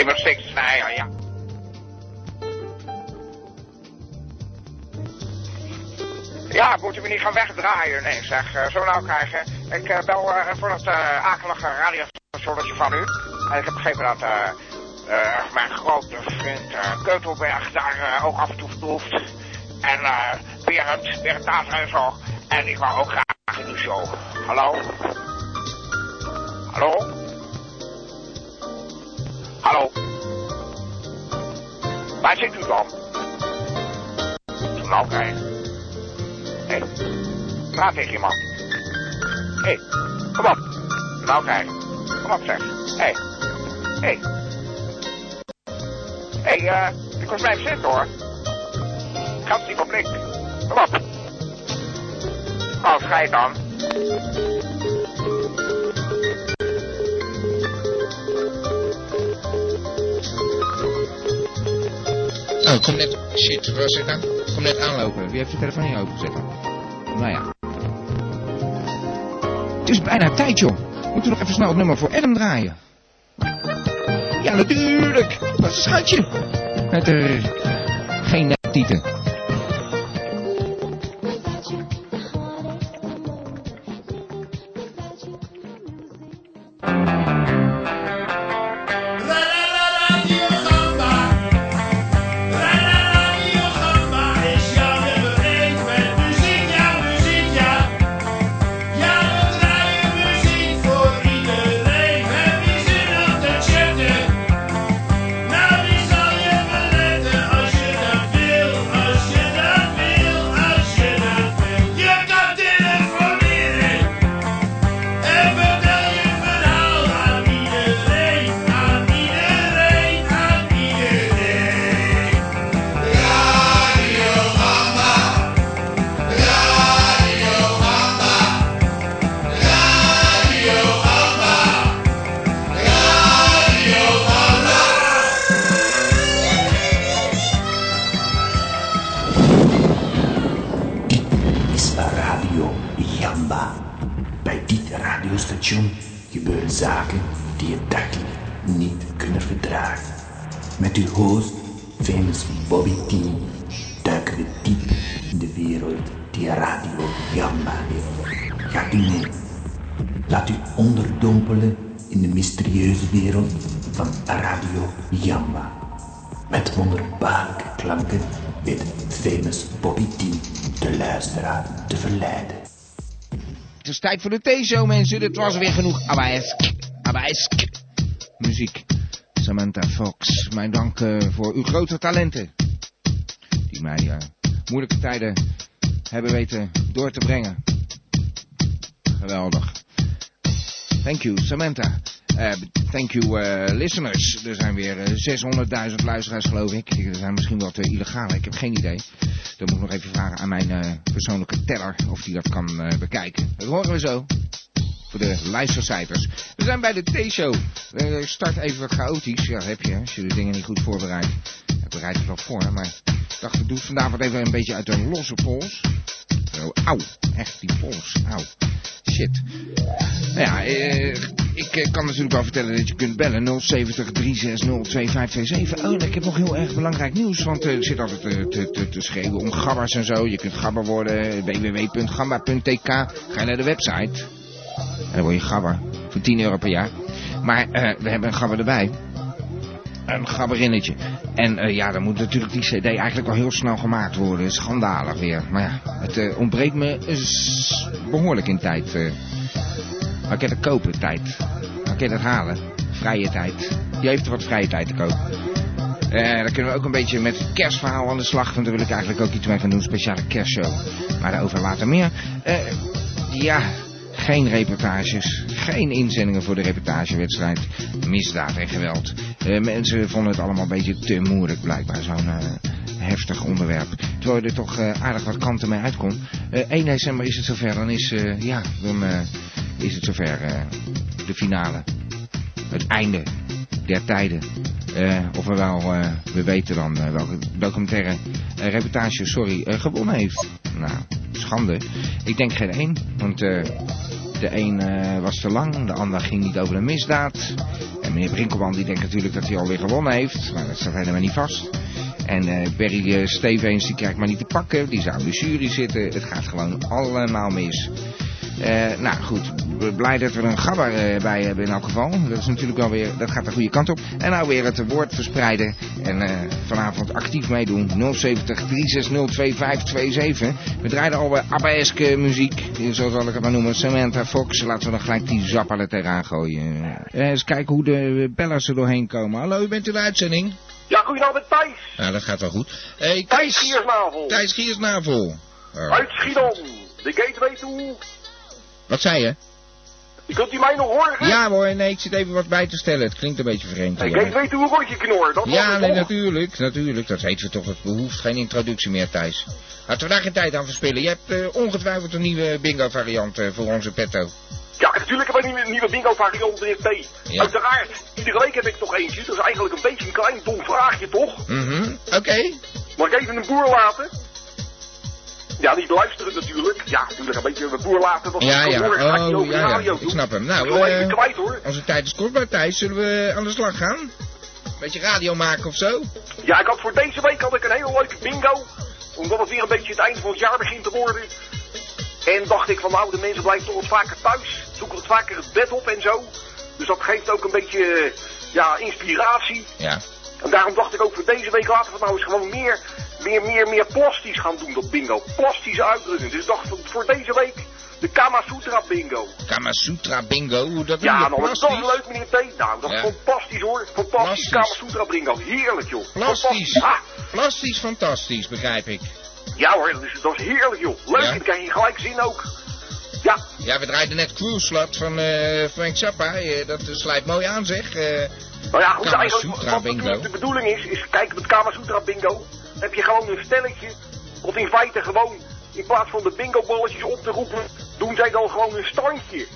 Simmer Six, nee, ja. Ja, moet u me niet gaan wegdraaien, nee zeg. Uh, zo nou krijgen. Ik uh, bel uh, voor dat akelige radiostationnetje van u. En ik heb begrepen dat mijn grote vriend Keutelberg daar ook af en toe vertoeft. En Berend, Berend Tater en zo. En ik wou ook graag in uw show. Hallo? Hallo? Hallo? Waar zit u dan? Nou, kijk. Hé, hey, praat tegen iemand. Hé, hey, kom op. Nou, kijk. Kom op, zeg. Hé, hey. hé. Hé, hey, uh, ik was blijven zitten, hoor. Gaat niet op. Kom op. Ga je dan. Oh, kom net... Shit, waar zit dan? Kom net aanlopen. Wie heeft de telefoon niet opengezet? Nou ja. Het is bijna tijd, joh. Moeten we nog even snel het nummer voor Adam draaien? Ja, natuurlijk. Wat schatje. Met er geen neptieten. tijd voor de T-show, mensen. Dit was weer genoeg Abaisk. Abaisk. Muziek. Samantha Fox. Mijn dank uh, voor uw grote talenten. Die mij uh, moeilijke tijden hebben weten door te brengen. Geweldig. Thank you, Samantha. Uh, thank you, uh, listeners. Er zijn weer uh, 600.000 luisteraars, geloof ik. Er zijn misschien wat illegale, ik heb geen idee. Dan moet ik nog even vragen aan mijn persoonlijke teller of die dat kan bekijken. Dat horen we zo. Voor de luistercijfers. We zijn bij de T-show. start even wat chaotisch. Ja, dat heb je, als je de dingen niet goed voorbereidt. Ik bereid het wel voor, maar ik dacht, ik doe vandaag wat even een beetje uit een losse pols. Zo, auw. Echt, die pols. Auw. Shit. Nou ja, eh, ik eh, kan natuurlijk wel vertellen dat je kunt bellen 070 360 2527. Oh, ik heb nog heel erg belangrijk nieuws, want uh, er zit altijd te, te, te, te schreeuwen om gabbers en zo. Je kunt gabber worden, www.gamba.tk. Ga naar de website. En dan word je gabber. Voor 10 euro per jaar. Maar uh, we hebben een gabber erbij. Een gabberinnetje. En uh, ja, dan moet natuurlijk die cd eigenlijk wel heel snel gemaakt worden. Schandalig weer. Maar ja, het uh, ontbreekt me behoorlijk in tijd. Uh. Maar ik heb het kopen, tijd. Maar ik heb het halen. Vrije tijd. Je heeft er wat vrije tijd te kopen. Dan kunnen we ook een beetje met het kerstverhaal aan de slag. Want daar wil ik eigenlijk ook iets mee gaan doen. Speciale kerstshow. Maar daarover later meer. Ja, geen reportages, geen inzendingen voor de reportagewedstrijd. Misdaad en geweld. Uh, mensen vonden het allemaal een beetje te moeilijk blijkbaar, zo'n uh, heftig onderwerp. Terwijl je er toch uh, aardig wat kanten mee uitkomt. 1 december is het zover, dan is, ja, dan is het zover de finale. Het einde der tijden. ofwel, we weten dan welke documentaire reportage, sorry, gewonnen heeft. Nou, schande. Ik denk geen één, want de een uh, was te lang, de ander ging niet over een misdaad. En meneer Brinkelman die denkt natuurlijk dat hij alweer gewonnen heeft. Maar dat staat helemaal niet vast. En Barry uh, Stevens die krijgt maar niet te pakken. Die zou in de jury zitten. Het gaat gewoon allemaal mis. Uh, nou goed, blij dat we er een gabber uh, bij hebben in elk geval. Dat is natuurlijk wel weer, dat gaat de goede kant op. En nou weer het woord verspreiden en uh, vanavond actief meedoen. 070 360 2527. We draaien al bij Abaeske muziek, zo zal ik het maar noemen. Samantha Fox, laten we dan gelijk die zapper er tegenaan gooien. eens kijken hoe de bellers er doorheen komen. Hallo, u bent in de uitzending? Ja, goedenavond Thijs. Ja, dat gaat wel goed. Hey, Thijs Giersnavel. Thijs Giersnavel. Uit Schiedam. De gateway toe. Wat zei je? Kunt u mij nog horen? Ja hoor, nee, ik zit even wat bij te stellen. Het klinkt een beetje vreemd. Hey, ik weet hoe een rondje knor. Dat ja, nee, natuurlijk, natuurlijk. Dat weten we toch. Het behoeft geen introductie meer, Thijs. Laten we daar geen tijd aan verspillen. Je hebt uh, ongetwijfeld een nieuwe bingo variant uh, voor onze petto. Ja, natuurlijk heb ik een nieuwe bingo variant, meneer T. Ja. Uiteraard, iedere week heb ik toch eentje. Dat is eigenlijk een beetje een klein dom vraagje, toch? Mhm, mm oké. Okay. Mag ik even een boer laten? Ja, niet luisteren natuurlijk. Ja, natuurlijk een beetje een boer laten. Dat ja, ja. Oh, ja, ja. Ik snap hem. Nou, uh, kwijt, hoor. onze tijd is kort bij Thijs. Zullen we aan de slag gaan? Beetje radio maken of zo? Ja, ik had voor deze week had ik een hele leuke bingo. Omdat het weer een beetje het einde van het jaar begint te worden. En dacht ik van nou, de mensen blijven toch wat vaker thuis. Zoeken wat vaker het bed op en zo. Dus dat geeft ook een beetje, ja, inspiratie. Ja. En daarom dacht ik ook voor deze week laten we het nou eens gewoon meer, meer, meer, meer plastisch gaan doen, dat bingo. Plastische uitdrukkingen. Dus ik dacht voor deze week de Kama Sutra bingo. Kama Sutra bingo? Hoe dat Ja, nou, dat is leuk meneer T. Nou, dat is ja. fantastisch hoor. Fantastisch. Plastisch. Kama Sutra bingo. Heerlijk joh. Plastisch. Ah. Plastisch, fantastisch, begrijp ik. Ja hoor, dat is, dat is heerlijk joh. Leuk, ja? dan kan je gelijk zien ook. Ja. Ja, we draaiden net Cruise Slut van uh, Frank Zappa. Uh, dat sluit mooi aan zeg. Uh, nou ja, goed, eigenlijk, wat bingo. de bedoeling is, is kijk met Kama Sutra bingo, heb je gewoon een stelletje, of in feite gewoon, in plaats van de bingo balletjes op te roepen, doen zij dan gewoon een standje.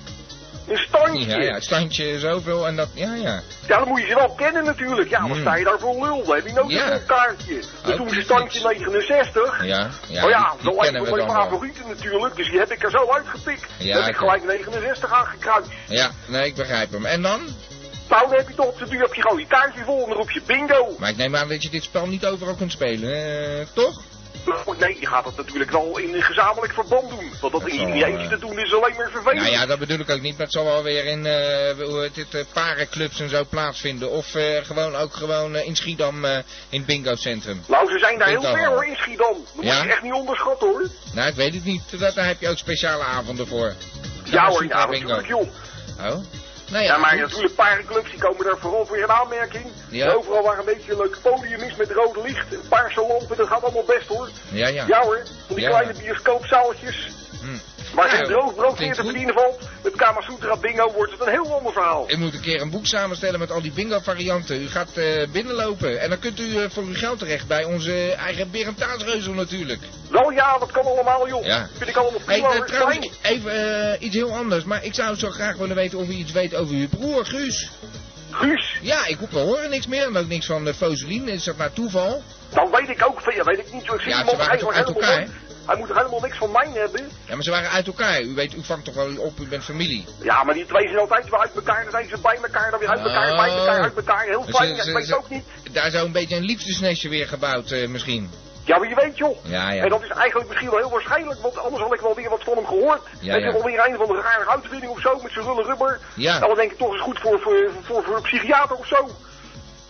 Een standje. Ja, ja, standje zoveel en dat, ja, ja. Ja, dan moet je ze wel kennen natuurlijk. Ja, dan mm. sta je daar voor lul. Dan heb je nodig ja. een kaartje. Dan doen ze standje 69. Ja, ja. Oh ja, dat lijkt me mijn favorieten natuurlijk. Dus die heb ik er zo uitgepikt. Ja, dan heb ik gelijk 69 aangekruist. Ja, nee, ik begrijp hem. En dan? Nou, dan heb je toch op de duur heb je gewoon je kaartje vol en dan roep je bingo. Maar ik neem aan dat je dit spel niet overal kunt spelen, eh, toch? Nou, nee, je gaat dat natuurlijk wel in een gezamenlijk verband doen. Want dat, dat in je eentje te doen is alleen maar vervelend. Nou ja, dat bedoel ik ook niet. Maar het zal wel weer in uh, hoe het, uh, parenclubs en zo plaatsvinden. Of gewoon ook gewoon in Schiedam in het bingo centrum. Nou, ze zijn daar heel ver hoor, in Schiedam. Dat ja? moet je echt niet onderschatten hoor. Nou, ik weet het niet. Daar heb je ook speciale avonden voor. Ja hoor, ja, natuurlijk joh. Oh? Nou ja, ja, maar natuurlijk paardenclubs die komen daar vooral voor in aanmerking. Ja. Overal waar een beetje een leuk podium is met rode licht en paarse lampen, dat gaat allemaal best hoor. Ja, ja. Ja hoor, van die ja, kleine bioscoopzaaltjes. Hm. Waar geen droog brood te verdienen valt, met Kamasutra bingo wordt het een heel ander verhaal. Ik moet een keer een boek samenstellen met al die bingo varianten. U gaat uh, binnenlopen en dan kunt u uh, voor uw geld terecht bij onze eigen Berentaasreuzel natuurlijk. Wel ja, dat kan allemaal joh. Ja. Vind ik allemaal prima. Hey, uh, trouwens, even iets heel anders. Maar ik zou zo graag willen weten of u iets weet over uw broer, Guus. Guus? Ja, ik we horen niks meer en ook niks van Foselien. Is dat nou toeval? Dan weet ik ook veel, weet ik niet. Ik zie ja, ze waren toch uit elkaar? Hij moet er helemaal niks van mij hebben. Ja, maar ze waren uit elkaar. U weet, u vangt toch wel op, u bent familie. Ja, maar die twee zijn altijd weer uit elkaar. Dan zijn ze bij elkaar, dan weer uit elkaar, oh. bij elkaar, uit elkaar. Heel fijn, ik weet ook niet. Daar zou een beetje een liefdesnestje weer gebouwd, uh, misschien. Ja, maar je weet joh. Ja, ja. En dat is eigenlijk misschien wel heel waarschijnlijk, want anders had ik wel weer wat van hem gehoord. Ja, je, wel weer een van de rare uitvinding of zo, met zijn rulle rubber. Ja. Nou, dan denk ik toch eens goed voor, voor, voor, voor een psychiater of zo.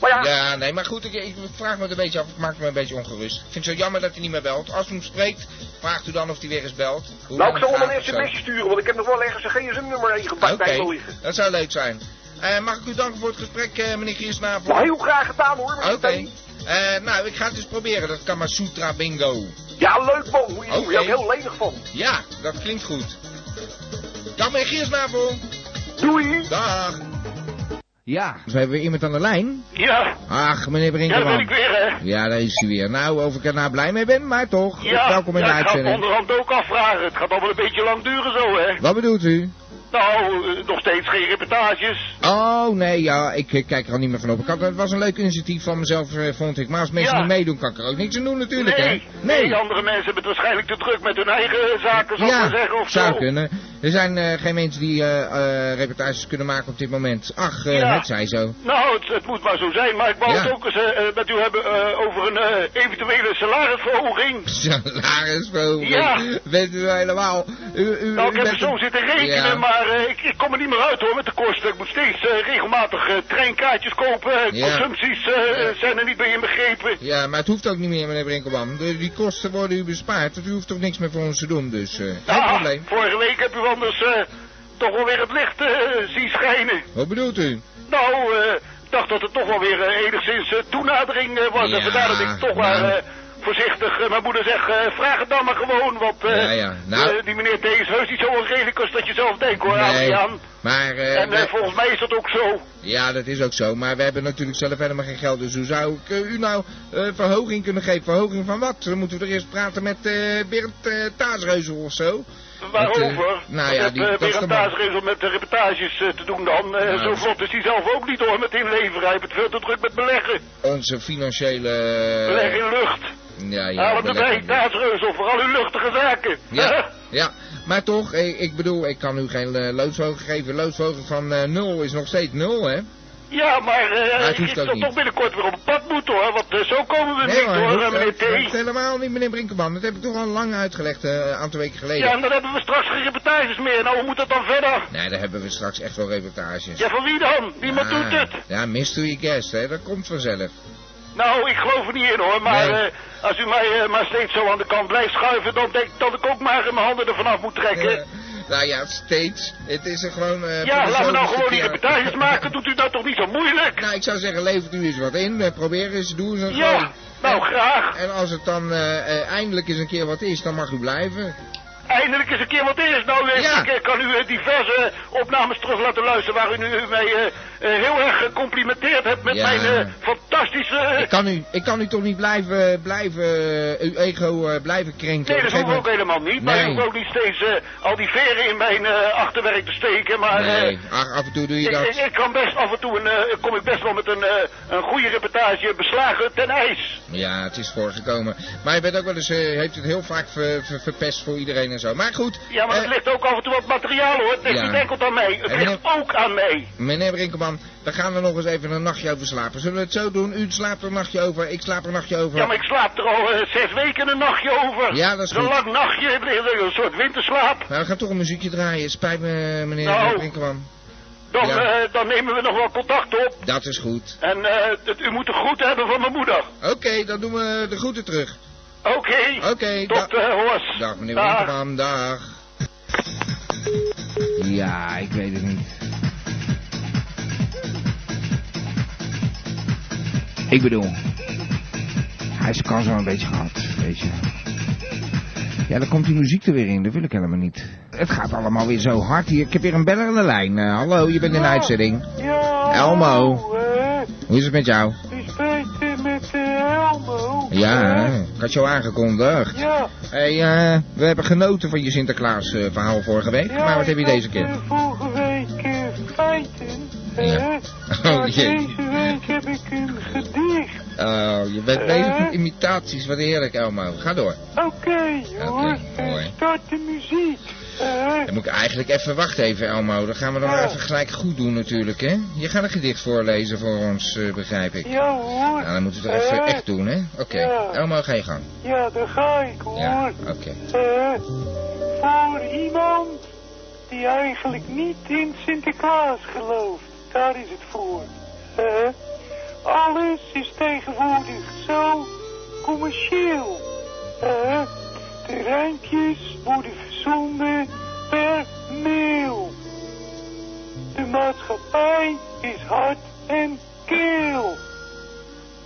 Maar ja. ja, nee, maar goed, ik, ik, vraag me het een beetje af. Ik maak me een beetje ongerust. Ik vind het zo jammer dat hij niet meer belt. Als u hem spreekt, vraagt u dan of hij weer eens belt. Hoe nou, ik zal hem een sms'je sturen, want ik heb nog wel ergens een gsm-nummer ingepakt okay. bij liggen. Dat zou leuk zijn. Uh, mag ik u danken voor het gesprek, uh, meneer Giersnavel? Nou, heel graag gedaan hoor. Oké. Okay. Uh, nou, ik ga het eens proberen, dat Kamasutra bingo. Ja, leuk man. Moet je okay. doen. Je heel lenig van. Ja, dat klinkt goed. Dag meneer Giersnavel. Doei. Dag. Ja, we hebben weer iemand aan de lijn. Ja. Ach, meneer Brinkman. Ja, daar ben ik weer, hè. Ja, daar is hij weer. Nou, of ik er nou blij mee ben, maar toch. Ja, Welkom in ja, de uitzending. ik ga het onderhand ook afvragen. Het gaat al wel een beetje lang duren zo, hè. Wat bedoelt u? Nou, nog steeds geen reportages. Oh, nee, ja, ik eh, kijk er al niet meer van op. Had, het was een leuk initiatief van mezelf, eh, vond ik. Maar als mensen Ja. niet meedoen, kan ik er ook niks aan doen natuurlijk, Nee, hè? nee, andere mensen hebben het waarschijnlijk te druk met hun eigen zaken, zal ik maar zeggen, of zou zo. kunnen. Er zijn eh, geen mensen die eh, eh, reportages kunnen maken op dit moment. Ach, eh, Ja. het zij zo. Nou, het, het moet maar zo zijn, maar ik wou Ja. het ook eens eh, eh, met u hebben eh, over een eh, eventuele salarisverhoging. Salarisverhoging. Ja. Weet u helemaal. U, u, Nou, u ik heb er bent zo zitten rekenen, Ja. Maar eh, ik, ik kom er niet meer uit hoor met de kosten. Ik moet steeds eh, regelmatig eh, treinkaartjes kopen. Ja. Consumpties zijn er niet bij inbegrepen. Ja, maar het hoeft ook niet meer, meneer Brinkelman. De, die kosten worden u bespaard. Dus u hoeft toch niks meer voor ons te doen, dus geen Ah, probleem. vorige week heb u anders toch wel weer het licht zien schijnen. Wat bedoelt u? Nou, ik dacht dat het toch wel weer enigszins toenadering was. Ja, en vandaar dat ik toch maar nou. Voorzichtig... eh, mijn moeder zegt, eh, vraag het dan maar gewoon. Want eh, Ja, ja, nou. die meneer T is heus niet zo onredelijk als dat je zelf denkt hoor, Nee, Adriaan. Maar... eh, En eh, wij- volgens mij is dat ook zo. Ja, dat is ook zo. Maar we hebben natuurlijk zelf helemaal geen geld. Dus hoe zou ik eh, u nou verhoging kunnen geven? Verhoging van wat? Dan moeten we er eerst praten met Bernd eh Taasreuzel of zo. Waarover? nou ja, Met, die- de een man. taasregel met de reportages te doen dan. Ja, zo vlot is hij zelf ook niet hoor, met inleveren. Hij heeft het veel te druk met beleggen. Onze financiële... beleggen in lucht. Ja, ja. Haal hem beleggen erbij, taasreuzel, vooral uw luchtige zaken. Ja, ja. Maar toch, ik, bedoel, ik kan u geen uh, loodsverhoging geven. Loodsverhoging van eh, nul is nog steeds nul, hè? Ja, maar eh het ik zal toch binnenkort weer op het pad moeten hoor, want eh, zo komen we Nee, niet hoor, hoor, dat eh, hoeft- meneer dat hoeft T. helemaal niet, meneer Brinkelman. Dat heb ik toch al lang uitgelegd, eh, een aantal weken geleden. Ja, en dan hebben we straks geen reportages meer. Nou, hoe moet dat dan verder? Nee, daar hebben we straks echt wel reportages. Ja, van wie dan? Niemand Ja, doet het. Ja, mystery guest, hè. Dat komt vanzelf. Nou, ik geloof er niet in hoor, maar Nee. eh, als u mij eh, maar steeds zo aan de kant blijft schuiven, dan denk ik dat ik ook maar mijn handen ervan af moet trekken. Eh, nou ja, steeds. Het is er gewoon... ja, laten we nou gewoon die reportages maken. Doet u dat toch niet zo moeilijk? Nou, ik zou zeggen, levert u eens wat in. probeer eens, doe eens een Ja, gewoon. nou graag. En als het dan eindelijk eens een keer wat is, dan mag u blijven. Eindelijk eens een keer wat is. Nou, eh, Ja. ik eh, kan u eh, diverse opnames terug laten luisteren waar u nu mij heel erg gecomplimenteerd hebt met Ja. mijn fantastische... Ik kan u, ik kan u toch niet blijven, blijven uw ego blijven krenken. Nee, dat hoeft ook helemaal niet. Maar u hoeft ook niet steeds al die veren in mijn achterwerk te steken. Maar Nee, ach, af en toe doe je ik, dat. ik, ik kan best af en toe een, kom ik best wel met een, een goede reportage beslagen ten ijs. Ja, het is voorgekomen. Maar je bent ook wel eens, heeft het heel vaak ver- ver- verpest voor iedereen en zo. Maar goed, Ja, maar eh, het ligt ook af en toe wat materiaal hoor. Het ligt Ja. niet enkel aan mij. Het ligt ook aan mij. meneer Brinkelman, dan gaan we nog eens even een nachtje over slapen. Zullen we het zo doen? U slaapt er een nachtje over, ik slaap er een nachtje over. Ja, maar ik slaap er al eh, zes weken een nachtje over. Ja, dat is goed. lang nachtje, een soort winterslaap. Nou, we gaan toch een muziekje draaien. Spijt me, meneer Nou. Brinkelman. Dan, Ja. eh, dan nemen we nog wel contact op. Dat is goed. En eh, het- u moet de groeten hebben van mijn moeder. Oké, dan doen we de groeten terug. Oké. Oké, Tot da- uh, hoors. dag meneer Dag. Dag. Ja, ik weet het niet. Ik bedoel, hij is kans wel een beetje gehad, weet je. Ja, dan komt die muziek er weer in, dat wil ik helemaal niet. Het gaat allemaal weer zo hard hier. Ik heb weer een beller aan de lijn. Eh, hallo, je bent in de uitzending. Ja, Elmo. eh, Hoe is het met jou? u spreekt eh, met eh, Elmo. Ja, ik had jou aangekondigd. Ja. Hey, eh, we hebben genoten van je Sinterklaas eh, verhaal vorige week. ja, maar wat heb je ik deze keer? eh, vorige week feiten. Ja. Oh, jee. deze week heb ik een gedicht. Oh, je bent bezig met imitaties. Wat heerlijk, Elmo. Ga door. Oké, hoor. Oké, Eh, mooi. start de muziek. Dan moet ik eigenlijk even wachten even, Elmo. Dan gaan we dan even gelijk goed doen natuurlijk, hè? Je gaat een gedicht voorlezen voor ons, eh, begrijp ik. ja hoor. Nou, dan moeten we het even Eh, echt doen, hè? Oké. Ja. Elmo, ga je gang. Ja, daar ga ik hoor. Ja, oké. Eh, voor iemand die eigenlijk niet in Sinterklaas gelooft. Daar is het voor. Alles is tegenwoordig zo commercieel. De rijmpjes worden verzonden per mail. De maatschappij is hard en keel.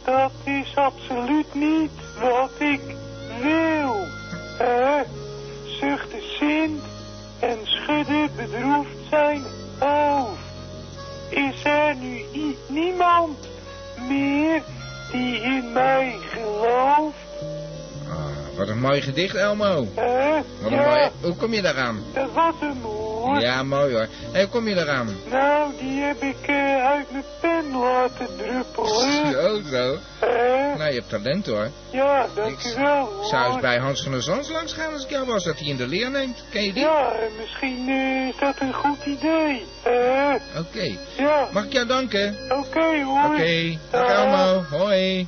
Dat is absoluut niet wat ik wil. Eh, zuchtte Sint en schudde bedroefd zijn hoofd. Is er nu niemand meer die in mij gelooft? Wat een mooi gedicht, Elmo. Eh, Wat een ja, mooi... Hoe kom je daaraan? dat was hem hoor. hoor. Ja, mooi hoor. Hoe kom je eraan? Nou, die heb ik eh, uit mijn pen laten druppelen. Zo, zo. Eh, Nou, je hebt talent hoor. ja, dankjewel Ik zou eens hoor. bij Hans van der Zands langs gaan als ik jou was, dat hij in de leer neemt. Ken je die? Ja, eh, misschien eh, is dat een goed idee. Eh, Oké. ja, Mag ik jou danken? oké hoor. Oké. Dag Dag. Elmo. Hoi.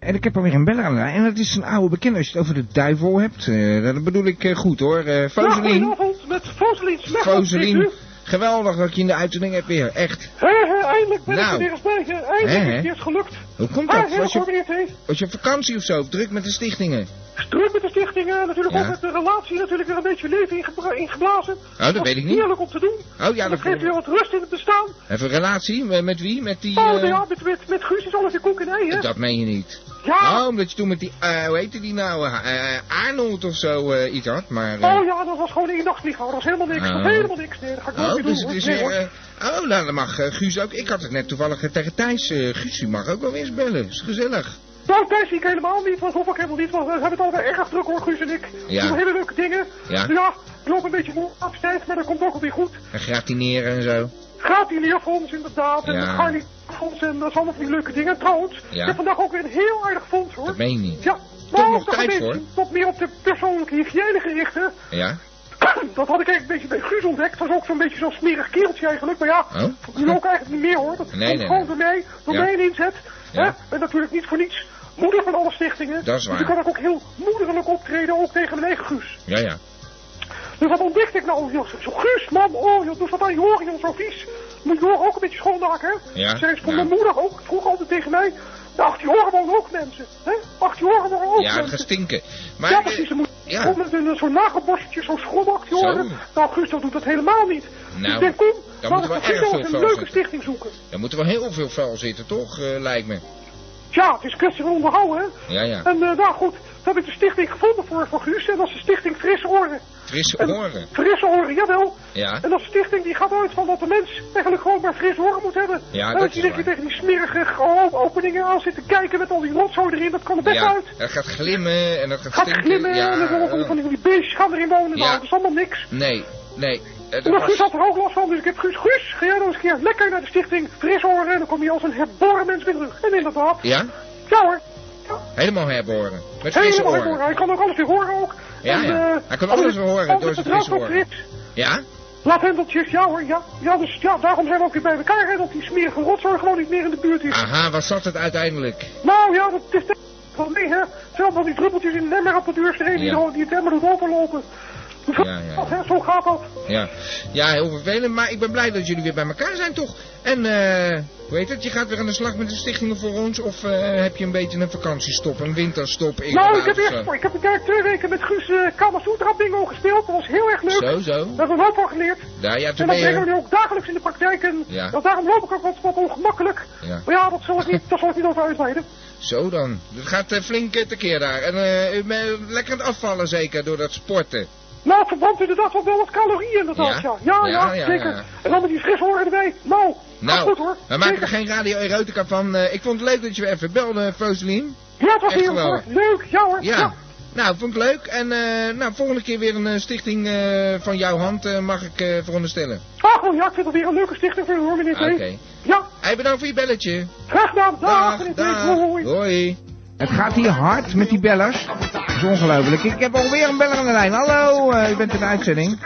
En ik heb alweer een beller aan de lijn. En dat is een oude bekende als je het over de duivel hebt. eh, dat bedoel ik eh, goed hoor. Ja, Foselien. goedenavond, met Foselien. Geweldig dat je in de uitzending hebt weer. Echt. Hé, eindelijk ben Nou. ik er weer eens bij. Eindelijk hè? is het gelukt. Hoe komt Ah, dat? heel Was je, was je op vakantie of zo? Of druk met de stichtingen? Druk met de stichting, eh, natuurlijk Ja. ook met de relatie natuurlijk weer een beetje leven ingeblazen. Oh, dat weet ik niet. Heerlijk om te doen. Oh ja, dat dat geeft weer wat rust in het bestaan. Even een relatie met, wie? Met die... Oh, ja, met, met, met Guus is alles in koek en ei, hè? Dat meen je niet. Ja. Oh, omdat je toen met die, eh, hoe heette die nou, eh, Arnold of zo iets had, maar... Oh ja, dat was gewoon één nachtvlieg, hoor. Dat was helemaal niks. Dat Oh. was helemaal niks. Nee, dat ga ik nooit Oh, meer dus doen, het is hoor. Nee, weer... oh, nou, dan mag Guus ook... Ik had het net toevallig tegen Thijs. Guus, u mag ook wel eens bellen. Is gezellig. Nou, Thijs zie ik helemaal niet, want hoef ik helemaal niet, want we hebben het alweer erg druk hoor, Guus en ik. Ja. We doen hele leuke dingen. Ja. Ja, ik loop een beetje voor afstijd, maar dat komt ook alweer goed. En gratineren en zo. Gaat die leerfonds inderdaad, en Ja. het Garni-fonds en dat is allemaal van die leuke dingen. Trouwens, Ja. ik heb vandaag ook weer een heel aardig fonds hoor. Dat meen je niet. Ja, Toch nog tijd voor? Wat meer op de persoonlijke hygiëne gericht, hè. Ja? Dat had ik eigenlijk een beetje bij Guus ontdekt. Dat is ook zo'n beetje zo'n smerig kereltje eigenlijk. Maar ja, Oh? nu ook eigenlijk niet meer hoor. Dat Nee, komt nee, gewoon nee. door mij, door Ja. mijn inzet. Ja. Hè? En natuurlijk niet voor niets moeder van alle stichtingen. Dat is Dus waar. ik kan ook heel moederlijk optreden, ook tegen mijn eigen Guus. Ja, ja. Dus wat ontdekte ik nou? Joh, zo Guus, man, oh, joh, doe wat aan je horen, joh, zo vies. Moet je oren ook een beetje schoonmaken, hè? Ja, van ja. mijn moeder ook, vroeg altijd tegen mij. De achter je oren wonen ook mensen, hè? Achter je oren wonen ook Ja, mensen. gaat stinken. Maar... ja, precies. Ze moet ja. ja. met een zo'n nagelborstje, zo'n schrob achter je Zo. oren. Nou, Gustav doet dat helemaal niet. Nou, dus ik denk, kom, dan moeten we we erg veel een leuke stichting zoeken. Er moet wel heel veel vuil zitten, toch? eh, lijkt me. Ja, het is kwestie van onderhouden. Ja, ja. En uh, nou goed, toen heb ik de stichting gevonden voor, voor Guus. En dat is de stichting Frisse Oren. Frisse En- oren. Frisse Oren, jawel. Ja. En dat stichting die gaat uit van dat de mens eigenlijk gewoon maar frisse oren moet hebben. Ja, en dat als je waar. tegen die smerige openingen aan zit te kijken met al die rotzooi erin, dat kan er best Ja, uit. dat gaat glimmen en dat gaat Gaat stinken. glimmen ja, en er van, die- van die, van die beestjes gaan erin wonen. Ja. Nou, dat is allemaal niks. Nee, nee. Eh, En dan Guus was- had er ook last van, dus ik heb Guus, Guus, ga jij nou eens een keer lekker naar de stichting Fris Oren en dan kom je als een herboren mens weer terug. En inderdaad, Ja? ja hoor, Helemaal herboren. Met frisse helemaal oren. herboren. Hij kan ook alles weer horen ook. Ja, En, ja. eh, Hij kan alles weer horen door zijn frisse oren. Ja? Laathendeltjes, ja hoor, ja. Ja, dus ja, daarom zijn we ook weer bij elkaar, hè, dat die smerige rotzooi gewoon niet meer in de buurt is. Aha, wat zat het uiteindelijk? Nou ja, dat is van nee, hè. Zelf al die druppeltjes in de emmer op de deur die, Ja. die het emmer doet openlopen. Ja, ja, ja. Hè, Zo gaat dat. Ja. ja, heel vervelend, maar ik ben blij dat jullie weer bij elkaar zijn toch? En eh, hoe heet het, je gaat weer aan de slag met de stichtingen voor ons? Of eh, heb je een beetje een vakantiestop, een winterstop? in nou, ik heb, echt, zo? ik heb eigenlijk twee weken met Guus uh, Kamasutra bingo gespeeld. Dat was heel erg leuk. Zo, zo. Daar hebben we een hoop van geleerd. Ja, ja, En toen dat ben brengen we nu ook dagelijks in de praktijk. En Ja. daarom loop ik ook wat, wat ongemakkelijk. Ja. Maar ja, dat zal ik niet, dat zal ik niet over uitweiden. Zo dan. Het gaat eh, flink eh, tekeer daar. En eh, u bent lekker aan het afvallen zeker door dat sporten. Nou, het verbrandt inderdaad wel wel wat calorieën inderdaad, Ja? ja. Ja, Ja, zeker. En dan met die fris horen erbij. Nou, Nou, goed hoor. we maken Zeker. er geen radio erotica van. Eh, ik vond het leuk dat je weer even belde, Foselien. Ja, het was heel hoor. Leuk, ja hoor. Ja. Nou, vond ik leuk. En eh, nou, volgende keer weer een eh, stichting van jouw hand mag ik veronderstellen. Oh ja, ik vind het weer een leuke stichting voor u hoor, meneer. Oké. Ja, Hey, bedankt voor je belletje. graag gedaan. Dag, Dag, dag. Hoi. Hoi. Het gaat hier hard met die bellers. Dat is ongelooflijk. Ik heb alweer een beller aan de lijn. Hallo, eh, u bent in de uitzending.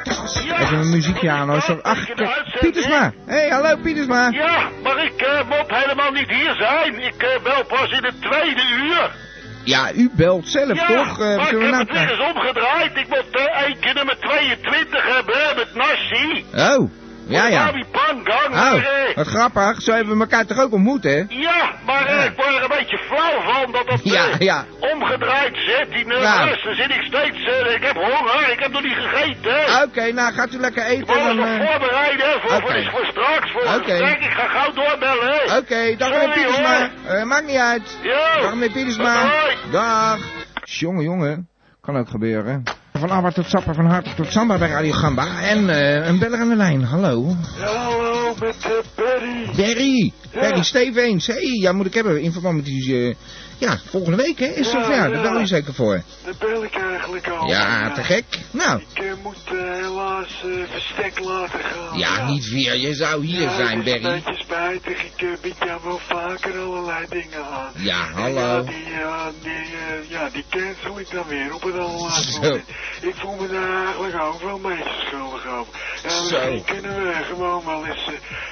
Even een muziekje aan hoor. Zo, ach. Pietersma. Hé, hey, hallo Pietersma. Ja, maar ik eh, moet helemaal niet hier zijn. Ik eh, bel pas in het tweede uur. Ja, u belt zelf ja, toch? We maar ik heb het nou- weer eens omgedraaid. Ik moet één keer nummer 22 hebben met Nassi. Oh, ja ja. Pangang. Oh, eh, wat grappig. Zo hebben we elkaar toch ook ontmoet, hè? ja, maar eh, ik word er een beetje flauw van dat dat Ja, eh, ja. omgedraaid zit. Die nummers, dan zit ik steeds... eh, ik heb honger, ik heb nog niet gegeten. Oké, nou gaat u lekker Ik eten. moet Dan, nog eh, voorbereiden hè, voor, voor, Oké. voor straks. Voor Oké. Kijk, ik ga gauw doorbellen. hè. Oké, dag Sorry, meneer Pietersma. hoor. Eh, maakt niet uit. Yo. Dag meneer Pietersma. Dag. Jongen, jongen. Kan ook gebeuren. Van Abba tot Sapper, van Hart tot Samba bij Radio Gamba. En eh, een beller aan de lijn. Hallo. Ja, hallo. Met eh, Barry. Barry, Ja. Barry Stevens. Hé, hey, ja, moet ik hebben in verband met die... eh, ja, volgende week, hè? Is het Ja, zover? Daar bel je zeker voor. Daar bel ik eigenlijk al. Ja, te gek. Nou, Ik eh, moet eh, helaas eh, verstek laten gaan. ja, niet weer. Je zou hier zijn, het is een beetje spijtig. Ik bied jou wel vaker allerlei dingen aan. Ja, hallo. Ja, die, ja, die, cancel ik dan weer op het allerlaatste moment. Ik voel me daar eigenlijk ook wel beetje schuldig over. Ja, Zo. misschien kunnen we gewoon wel eens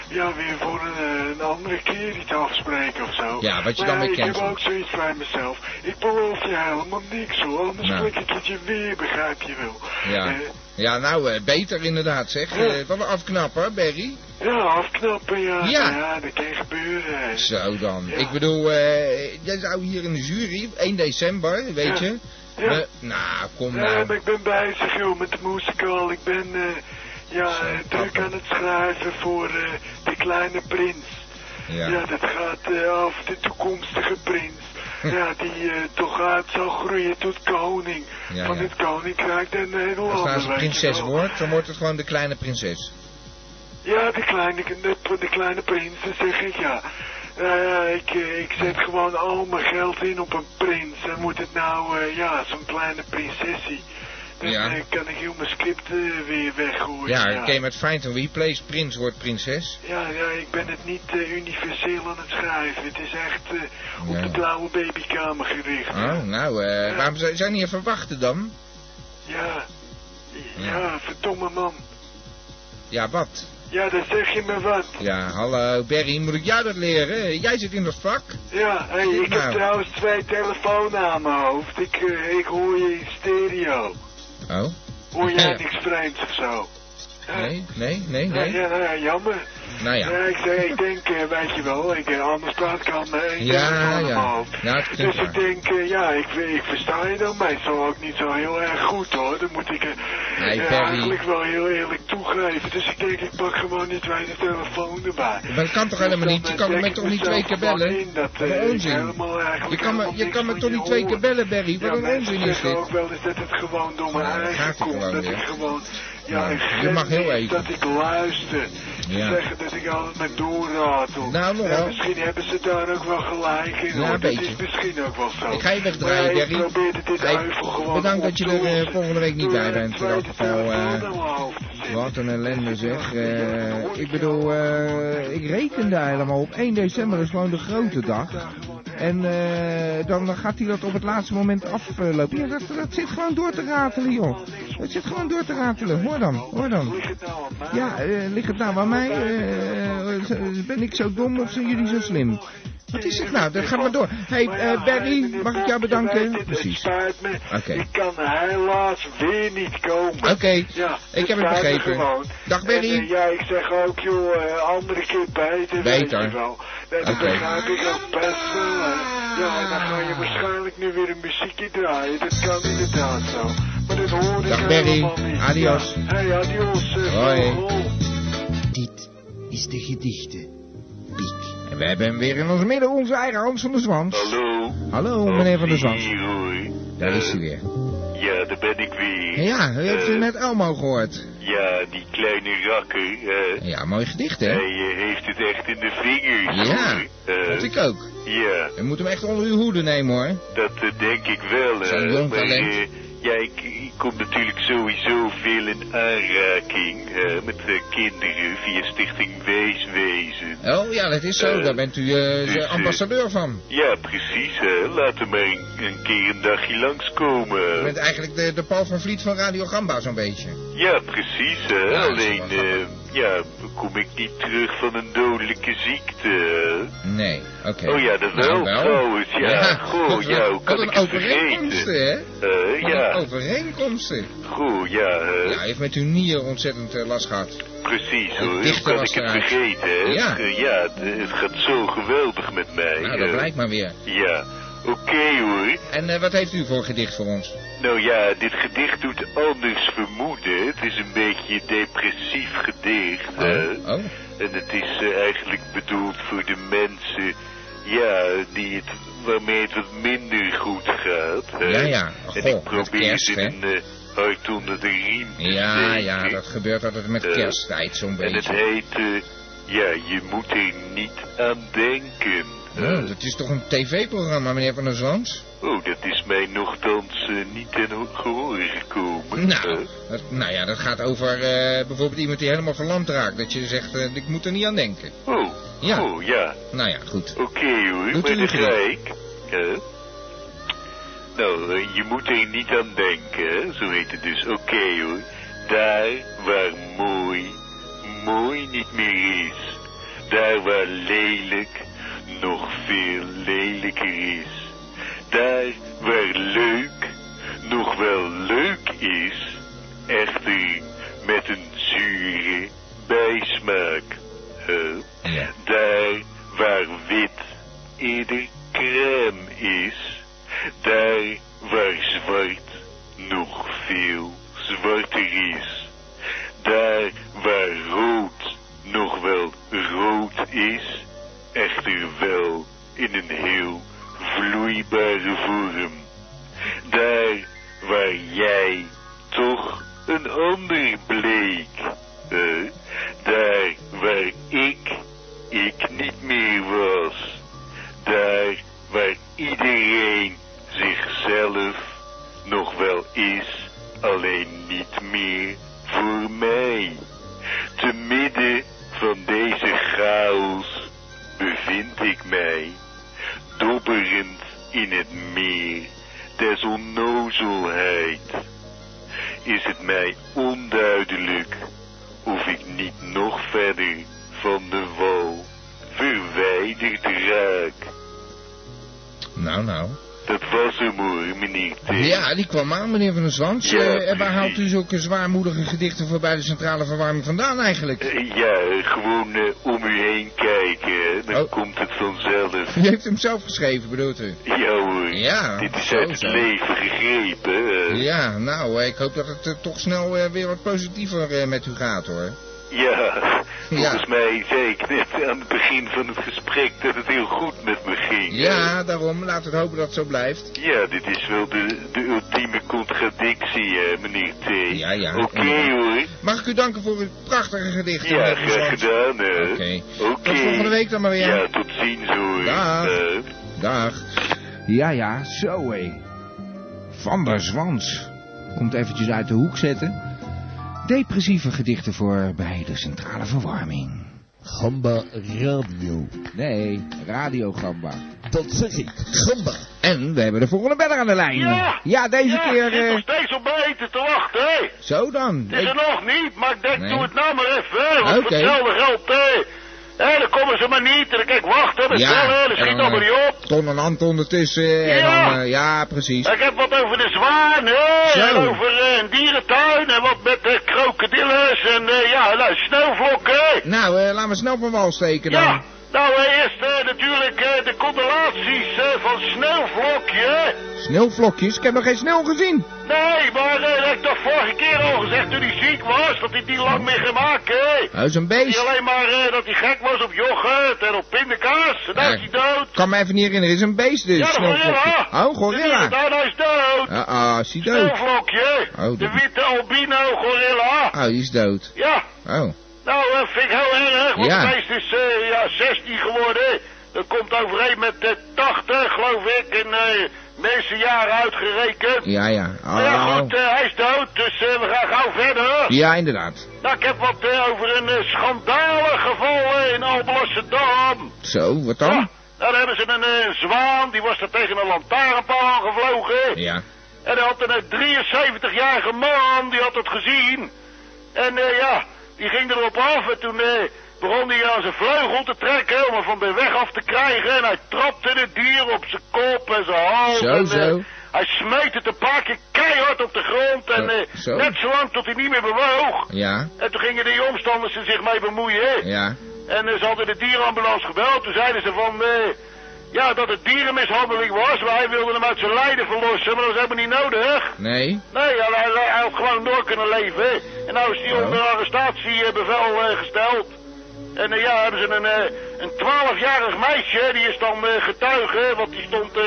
ja, weer voor een, andere keer iets afspreken of zo. Ja, wat je Maar dan weer ik heb cancelt. ook zoiets bij mezelf. Ik beloof je helemaal niks hoor, anders Nou. ik het je weer, begrijp je wel. Ja. Eh, Ja, nou, eh, beter inderdaad, zeg. Ja. Eh, wat een afknapper, Barry. ja, afknappen, ja. Ja. Ja, dat kan gebeuren. Zo dan. Ja. Ik bedoel, jij zou hier in de jury, 1 december, weet je. Ja. Nou, kom Ja, nou. maar ik ben bezig joh met de musical. Ik ben ja, druk aan het schrijven voor de kleine prins. Ja, Ja. dat gaat eh, over de toekomstige prins. Ja, die eh, toch uit zal groeien tot koning Ja, van ja. het koninkrijk der Nederlanden. Als als een prinses wordt, dan wordt het gewoon de kleine prinses. Ja, de kleine, de, de kleine prins, dat zeg ik ja. Eh, ik, eh, ik zet gewoon al mijn geld in op een prins. En moet het nou, ja, zo'n kleine prinsessie. Ja. eh, kan ik heel mijn script eh, weer weggooien. Ja, ja. oké, met Find and Replace, prins wordt prinses. Ja, ja, ik ben het niet eh, universeel aan het schrijven. Het is echt op Ja. de blauwe babykamer gericht. Oh, nou, eh, waarom zou je niet even wachten dan? Ja. Ja. Verdomme man. Ja, wat? Ja, dan zeg je me wat. Ja, hallo, Barry, moet ik jou dat leren? Jij zit in dat vak. Ja, hey, ik Nou. heb trouwens twee telefoons aan mijn hoofd. Ik, ik hoor je in stereo. Oh? Hoor jij niks vreemds of zo? Nee, nee, nee, Ja, nee. ja, nou ja, jammer. Nou Ja, ja. ik, ik denk, eh, weet je wel, ik, eh, anders praat ik aan mijn Ja, ja. Ja, klinkt dus ik denk, eh, ja, ik, ik versta je dan meestal ook niet zo heel erg goed hoor. Dan moet ik eh, Nee, eh, eigenlijk wel heel eerlijk toegeven. Dus ik denk, ik pak gewoon die tweede telefoon erbij. Dat kan toch helemaal niet? Je eh, kan me toch ik niet twee keer bellen? in dat, Wat een eh, ik onzin. helemaal Je kan me, helemaal je kan me toch niet twee keer bellen, Barry? Wat een onzin is dit. ook wel eens dat het gewoon door mijn dat eigen komt. Dat ik gewoon, ja, Nou, ik je mag heel even. dat ik luister. Zeggen dat ik altijd met doorratel. Nou, nog wel. misschien hebben ze daar ook wel gelijk in. Ja, een dat beetje. is misschien ook wel zo. Ik ga je wegdraaien, Maar Barry. Ik probeerde dit Hey, gewoon bedankt dat je er, eh, volgende week niet bij bent. zetten. Wat een ellende zeg. Eh, ik bedoel, ik rekende helemaal op 1 december is gewoon de grote dag. En dan gaat hij dat op het laatste moment aflopen. Ja, dat, dat zit gewoon door te ratelen, joh. Dat zit gewoon door te ratelen. Hoor dan, hoor dan. Nou? Ja, ligt het nou aan mij? Eh, ben ik zo dom of zijn jullie zo slim? Wat is het nou? Dat gaat maar door. Hey, Maar ja, eh, Barry, mag ik jou bedanken? het, Het Precies. Oké. Ik kan helaas weer niet komen. Oké, Ja, ik heb het spijt me begrepen. Dag, Barry. En, eh, ja, ik zeg ook, joh, andere keer beter. Beter. Weet je wel. Dat begrijp ik ook best wel. Ja, en dan ga je waarschijnlijk nu weer een muziekje draaien. Dat kan inderdaad zo. Maar dat hoor ik Dag, Barry. niet. Adios. Ja. Hey, adios. Hoi. Is de gedichte. Piek. En we hebben hem weer in ons midden, onze eigen Hans van der Zwans. Hallo. Hallo, meneer van der Zwans. Hier hoor. Daar is hij weer. Ja, daar ben ik weer. Ja, u heeft Eh, net Elmo gehoord. Ja, die kleine rakker. eh, Ja, mooi gedicht, hè? hij eh, heeft het echt in de vingers. Ja. Eh, Dat ik ook. Ja, U moet hem echt onder uw hoede nemen, hoor. dat eh, denk ik wel. Zo'n eh, jong maar talent. eh, ja, ik, ik kom natuurlijk sowieso veel in aanraking eh, met kinderen via Stichting Weeswezen. Oh, ja, dat is zo. Eh, Daar bent u eh, dus, de eh, ambassadeur van. Ja, precies. laten we maar een, een keer een dagje U langskomen. bent eigenlijk de, de Paul van Vliet van Radio Gamba, zo'n beetje. Ja, precies. Ja, Alleen, eh, ja, kom ik niet terug van een dodelijke ziekte. Nee, oké. Oh ja, dat Nou, wel, trouwens. Ja, goh, wat, ja, hoe wat kan ik het vergeten? hè? Wat ja, een overeenkomsten. goh, ja, eh, Ja, hij heeft met uw nieren ontzettend eh, last gehad. precies hoor. Hoe kan ik het eruit. vergeten, hè? Ja. Ja, het, het gaat zo geweldig met mij. Nou, dat blijkt maar weer. Ja, oké hoor. En eh, wat heeft u voor gedicht voor ons? Nou ja, dit gedicht doet anders vermoeden. Het is een beetje een depressief gedicht. hè. Oh, oh. En het is eh, eigenlijk bedoeld voor de mensen, ja, die het, waarmee het wat minder goed gaat. hè. Ja, ja. en Goh, ik met probeer kerst, hè? in een eh, hart onder de riem te Ja, steken. ja, dat gebeurt altijd met Eh, kersttijd zo'n En het beetje. heet, eh, Ja, je moet er niet aan denken. Ja, dat is toch een tv-programma, meneer Van der Zwans? Oh, dat is mij nogthans eh, niet ten ho- gehoor gekomen. Nou, Eh, dat, nou ja, dat gaat over eh, bijvoorbeeld iemand die helemaal verlamd raakt. Dat je zegt, ik moet er niet aan denken. oh, Ja. oh, ja. Nou ja, goed. Oké hoor, Doet maar dan ga ik. Hè? Nou, je moet er niet aan denken, zo heet het dus. Oké hoor, daar waar mooi, mooi niet meer is. Daar waar lelijk nog veel lelijker is. Daar waar leuk nog wel leuk is. Echter met een zure bijsmaak. Ja. Daar waar wit eerder crème is, daar waar zwart nog veel zwarter is, daar waar rood nog wel rood is, echter wel in een heel vloeibare vorm, daar waar jij toch een ander bleek, daar waar ik ik niet meer was. Daar waar iedereen zichzelf nog wel is, alleen niet meer voor mij. Te midden van deze Mij onduidelijk of ik niet nog verder van de wal verwijderd raak. Nou, nou. Dat was hem hoor, meneer T. Ja, die kwam aan, meneer Van der Zwans. Ja, Eh, en waar haalt u zulke zwaarmoedige gedichten voor bij de centrale verwarming vandaan eigenlijk? Eh, Ja, gewoon eh, om u heen kijken, dan Oh. komt het vanzelf. U heeft hem zelf geschreven, bedoelt u? Ja hoor, Ja, dit is uit het zo. leven gegrepen. Ja, nou, eh, ik hoop dat het eh, toch snel eh, weer wat positiever eh, met u gaat, hoor. Ja, Ja. volgens mij zei ik net aan het begin van het gesprek dat het heel goed met me ging. Ja, daarom. Laten we hopen dat het zo blijft. Ja, dit is wel de, de ultieme contradictie, hè, meneer T. Ja, ja, Oké hoor. Mag ik u danken voor uw prachtige gedichten, Ja, graag gedaan, hè. Oké. Oké. Tot volgende week dan maar weer. Ja, tot ziens hoor. Dag. Dag. Ja, ja, zo hé. Van der Zwans. Komt eventjes uit de hoek zetten. Depressieve gedichten voor bij de centrale verwarming. Gamba Radio. Nee, Radio Gamba. Dat zeg ik. Gamba. En we hebben de volgende beller aan de lijn. Ja. deze ja, keer... ik zit eh, nog steeds op eten te wachten, hè. zo dan. Het is er nog niet, maar ik denk, Nee. doe het nou maar even, hè. Want hetzelfde geld, hè. Hé, dan komen ze maar niet. En dan kijk, wachten, dat Ja, bellen, dat schiet allemaal eh, niet op. Ton en Ant ondertussen. En Ja. dan, eh, ja, precies. Ik heb wat over de zwaan, hè. En over eh, een dierentuin. En wat met de krokodilles. En eh, ja, nou, sneeuwvlokken. Nou, eh, laten we snel van wal steken dan. Nou eh, eerst eh, natuurlijk eh, de constellaties eh, van Sneeuwvlokje. Sneeuwvlokjes? Ik heb nog geen sneeuw gezien. Nee, maar dat heb ik toch vorige keer al gezegd toen hij ziek was, dat hij niet lang meer maken. hè. Hij is een Niet beest. alleen maar dat hij gek was op yoghurt en op pindakaas. En nou Ja. is hij dood. kan me even niet herinneren. Is een beest dus. Ja, de gorilla. Oh, gorilla. De dierentuin, hij is dood. Ah, ah, is hij dood? Sneeuwvlokje. Oh, de witte albino gorilla. Oh, die is dood. Ja, Oh. Nou, dat vind ik heel erg. Want Ja. beest is eh, ja, 16 geworden. Dat komt overeen met de 80, geloof ik. In eh meeste jaren uitgerekend. Ja, ja. Maar ja, goed, eh, hij is dood, dus eh, we gaan gauw verder. Ja, inderdaad. Nou, ik heb wat eh, over een uh, schandalig geval eh, in Alblasserdam. Zo, wat Ja, dan? nou, daar hebben ze een eh, zwaan, die was er tegen een lantaarnpaal aangevlogen. Ja. En er had een eh, 73-jarige man, die had het gezien. En eh, ja, die ging erop af en toen eh, begon hij aan zijn vleugel te trekken om hem van de weg af te krijgen. En hij trapte het dier op zijn kop en zijn hals. Zo, en, eh, zo. hij smeet het een paar keer keihard op de grond. En eh, zo. net zo lang tot hij niet meer bewoog. Ja, En toen gingen die omstanders er zich mee bemoeien. ja. En ze hadden de dierenambulance gebeld. Toen zeiden ze van... eh, ja, dat het dierenmishandeling was. Maar hij wilde hem uit zijn lijden verlossen. Maar dat was helemaal niet nodig. Nee? Nee, hij, hij, hij had gewoon door kunnen leven. En nou is hij Oh. onder arrestatiebevel eh, gesteld. En eh, ja, hebben ze een, eh, een 12-jarig meisje, die is dan eh, getuige, want die stond eh,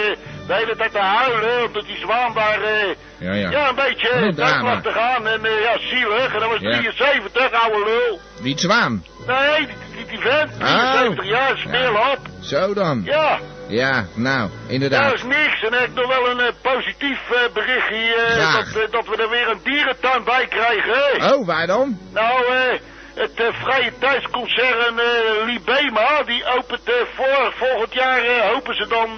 de hele tijd te huilen, omdat die zwaan daar, eh, Ja, ja. ja, een beetje uh, drama. lag te gaan. En eh, ja, zielig, en dat was Ja. 73, oude lul. Die zwaan. Nee, die, die niet, die vent. Oh. 73 jaar, speelhap. Zo dan. Ja, Ja, nou, dat inderdaad. is niks. En ik heb nog wel een eh, positief eh, berichtje, eh, dat, dat we er weer een dierentuin bij krijgen. Oh, waar dan? Nou, het vrije tijdsconcern eh, Libema, die opent voor, volgend jaar, hopen ze dan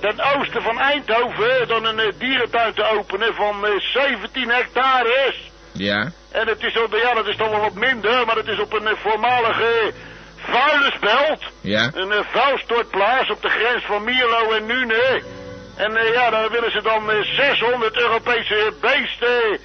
ten oosten van Eindhoven, dan een dierentuin te openen van eh, 17 hectares. Ja. En het is, op, ja, dat is dan wel wat minder, maar het is op een eh, voormalige vuilnisbelt. Ja. Een uh, vuilstortplaats op de grens van Mierlo en Nune. En eh, ja, daar willen ze dan eh, 600 Europese beesten...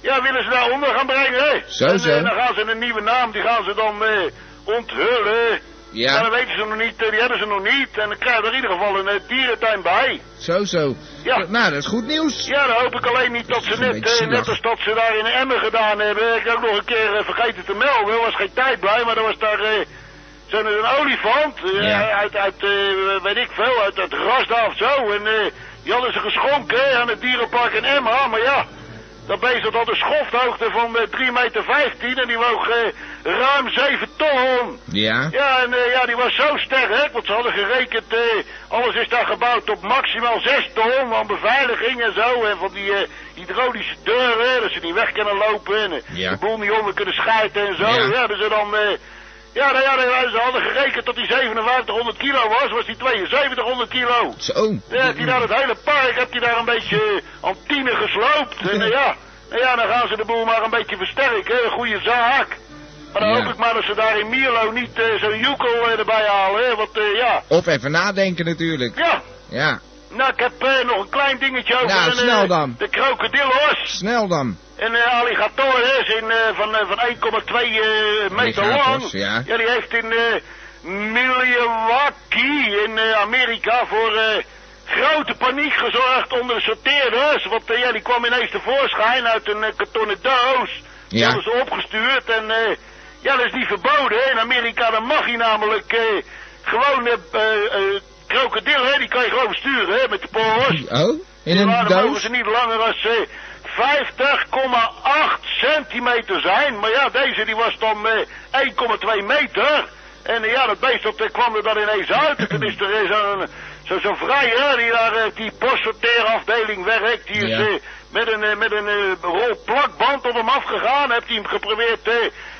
Ja, willen ze daar onder gaan brengen. Zo, en, zo. eh, dan gaan ze een nieuwe naam, die gaan ze dan eh, onthullen. Ja. Maar dat weten ze nog niet, eh, die hebben ze nog niet. En dan krijgen we er in ieder geval een eh, dierentuin bij. Zo, zo. Ja. Nou, dat is goed nieuws. Ja, dan hoop ik alleen niet dat ze Dat net, eh, net als dat ze daar in Emmen gedaan hebben. Ik heb ook nog een keer eh, vergeten te melden. Er was geen tijd bij, maar er was daar eh, zo'n een olifant. eh, Ja. Uit, uit eh, weet ik veel, uit, uit Rasda of zo. En eh, die hadden ze geschonken aan het dierenpark in Emmen. Maar ja, dat beest dat een schofthoogte van eh, 3 meter 15 en die woog eh, ruim 7 ton. Ja. Ja, en eh, ja, die was zo sterk, want ze hadden gerekend, eh, alles is daar gebouwd op maximaal 6 ton, van beveiliging en zo, en van die eh, hydraulische deuren, dat ze niet weg kunnen lopen en eh, Ja. de boel niet onder kunnen schijten en zo. Ja. Ja, dus ze dan, eh, ja, nou ja, nou, ze hadden gerekend dat die 5700 kilo was, was die 7200 kilo. Zo. Ja, die daar het hele park, heb die daar een beetje eh, aan tienen gesloopt. En eh, ja, nou ja, dan gaan ze de boel maar een beetje versterken, een goede zaak. Maar dan Ja. hoop ik maar dat ze daar in Mierlo niet eh, zo'n joekel erbij halen, hè, want ja. Of even nadenken natuurlijk. Ja, Ja. nou ik heb nog een klein dingetje over Nou, een, snel dan. de krokodillos. Snel dan. Een eh, alligator is in, eh, van, eh, van 1,2 eh, meter lang. ja. die heeft in Milwaukee in Amerika voor grote paniek gezorgd onder de sorteerders. Want ja, die kwam ineens tevoorschijn uit een kartonnen doos. Die Ja. hadden ze opgestuurd en eh, ja, dat is niet verboden. In Amerika dan mag je namelijk eh, gewoon krokodillen, die kan je gewoon besturen hè, met de pols. Oh? In Ja, een dan mogen doos? ze niet langer dan eh, 50,8 centimeter zijn. Maar ja, deze die was dan eh 1,2 meter. En eh, ja, dat beest dat, eh, kwam er dan ineens uit. En toen is er eh, zo'n zo, zo vrijer die daar eh, die postsorteerafdeling werkt. Die is Ja. Met een, eh, met een eh, rol plakband op hem afgegaan. Heeft hij hem geprobeerd eh,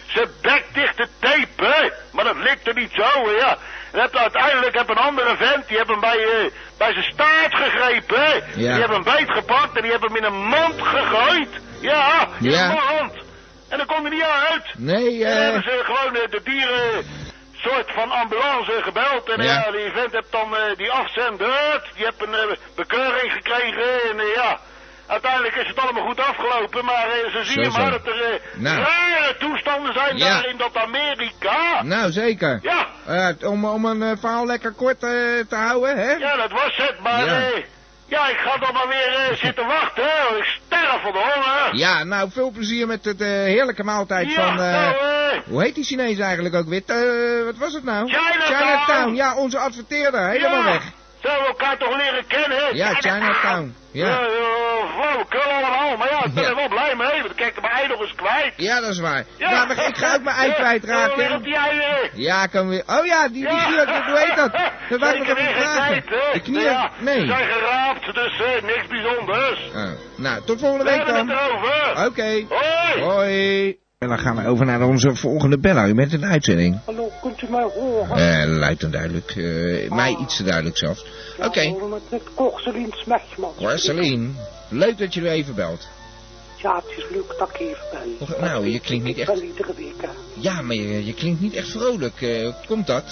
zijn bek dicht te tapen. Maar dat lukte niet zo, ja. En heb, uiteindelijk heb een andere vent, die heeft hem bij, eh, bij zijn staart gegrepen. hè. Ja. Die hebben hem beetgepakt en die hebben hem in een mand gegooid. Ja, in Ja. een mand. En dan kon hij niet uit. Nee, En eh... hebben ze gewoon de dieren soort van ambulance gebeld. En Ja. ja, die vent heeft dan die afzender, die heeft een bekeuring gekregen. En ja, uiteindelijk is het allemaal goed afgelopen. Maar eh, ze zien maar dat er Nou. rare toestanden zijn Ja. daar in dat Amerika. Nou, zeker. Ja, Eh, om, om een eh, verhaal lekker kort te houden, hè? ja, dat was het. Maar Ja. ja, ik ga dan maar weer zitten wachten. Hè. Ik sterf van de honger. Ja, nou, veel plezier met de heerlijke maaltijd Ja, van... nou, hoe heet die Chinees eigenlijk ook weer? Wat was het nou? Chinatown. Chinatown, ja, onze adverteerder, helemaal weg. Zullen we elkaar toch leren kennen? hè? Ja, Chinatown, ja. Ja, ja, flauwekul allemaal. Maar ja, ik ben er wel blij mee. Want kijk, mijn ei nog eens kwijt. Ja, dat is waar. Ja. Nou, maar ik ga ook mijn ei Ja, Weer op kwijtraken. die eieren. Ja, kan weer... Oh ja, die, die, die, hoe heet dat? Zeker even weer tijd, hè? De knieën... Ja, Nee. Ze zijn geraapt, dus eh, niks bijzonders. Oh, nou, tot volgende We week hebben dan. het erover. Oké. Hoi. Hoi. En dan gaan we over naar onze volgende beller. U bent in de uitzending. Hallo, kunt u mij horen? Eh, luid en duidelijk. Eh, mij iets te duidelijk zelfs. Oké. Ja, hoor, met, met Korselien Smechman. Leuk dat je nu even belt. Ja, het is leuk dat ik even bel. Och, nou, je klinkt niet ik echt- bel iedere week, hè. Ja, maar je, je klinkt niet echt vrolijk. Hoe komt dat?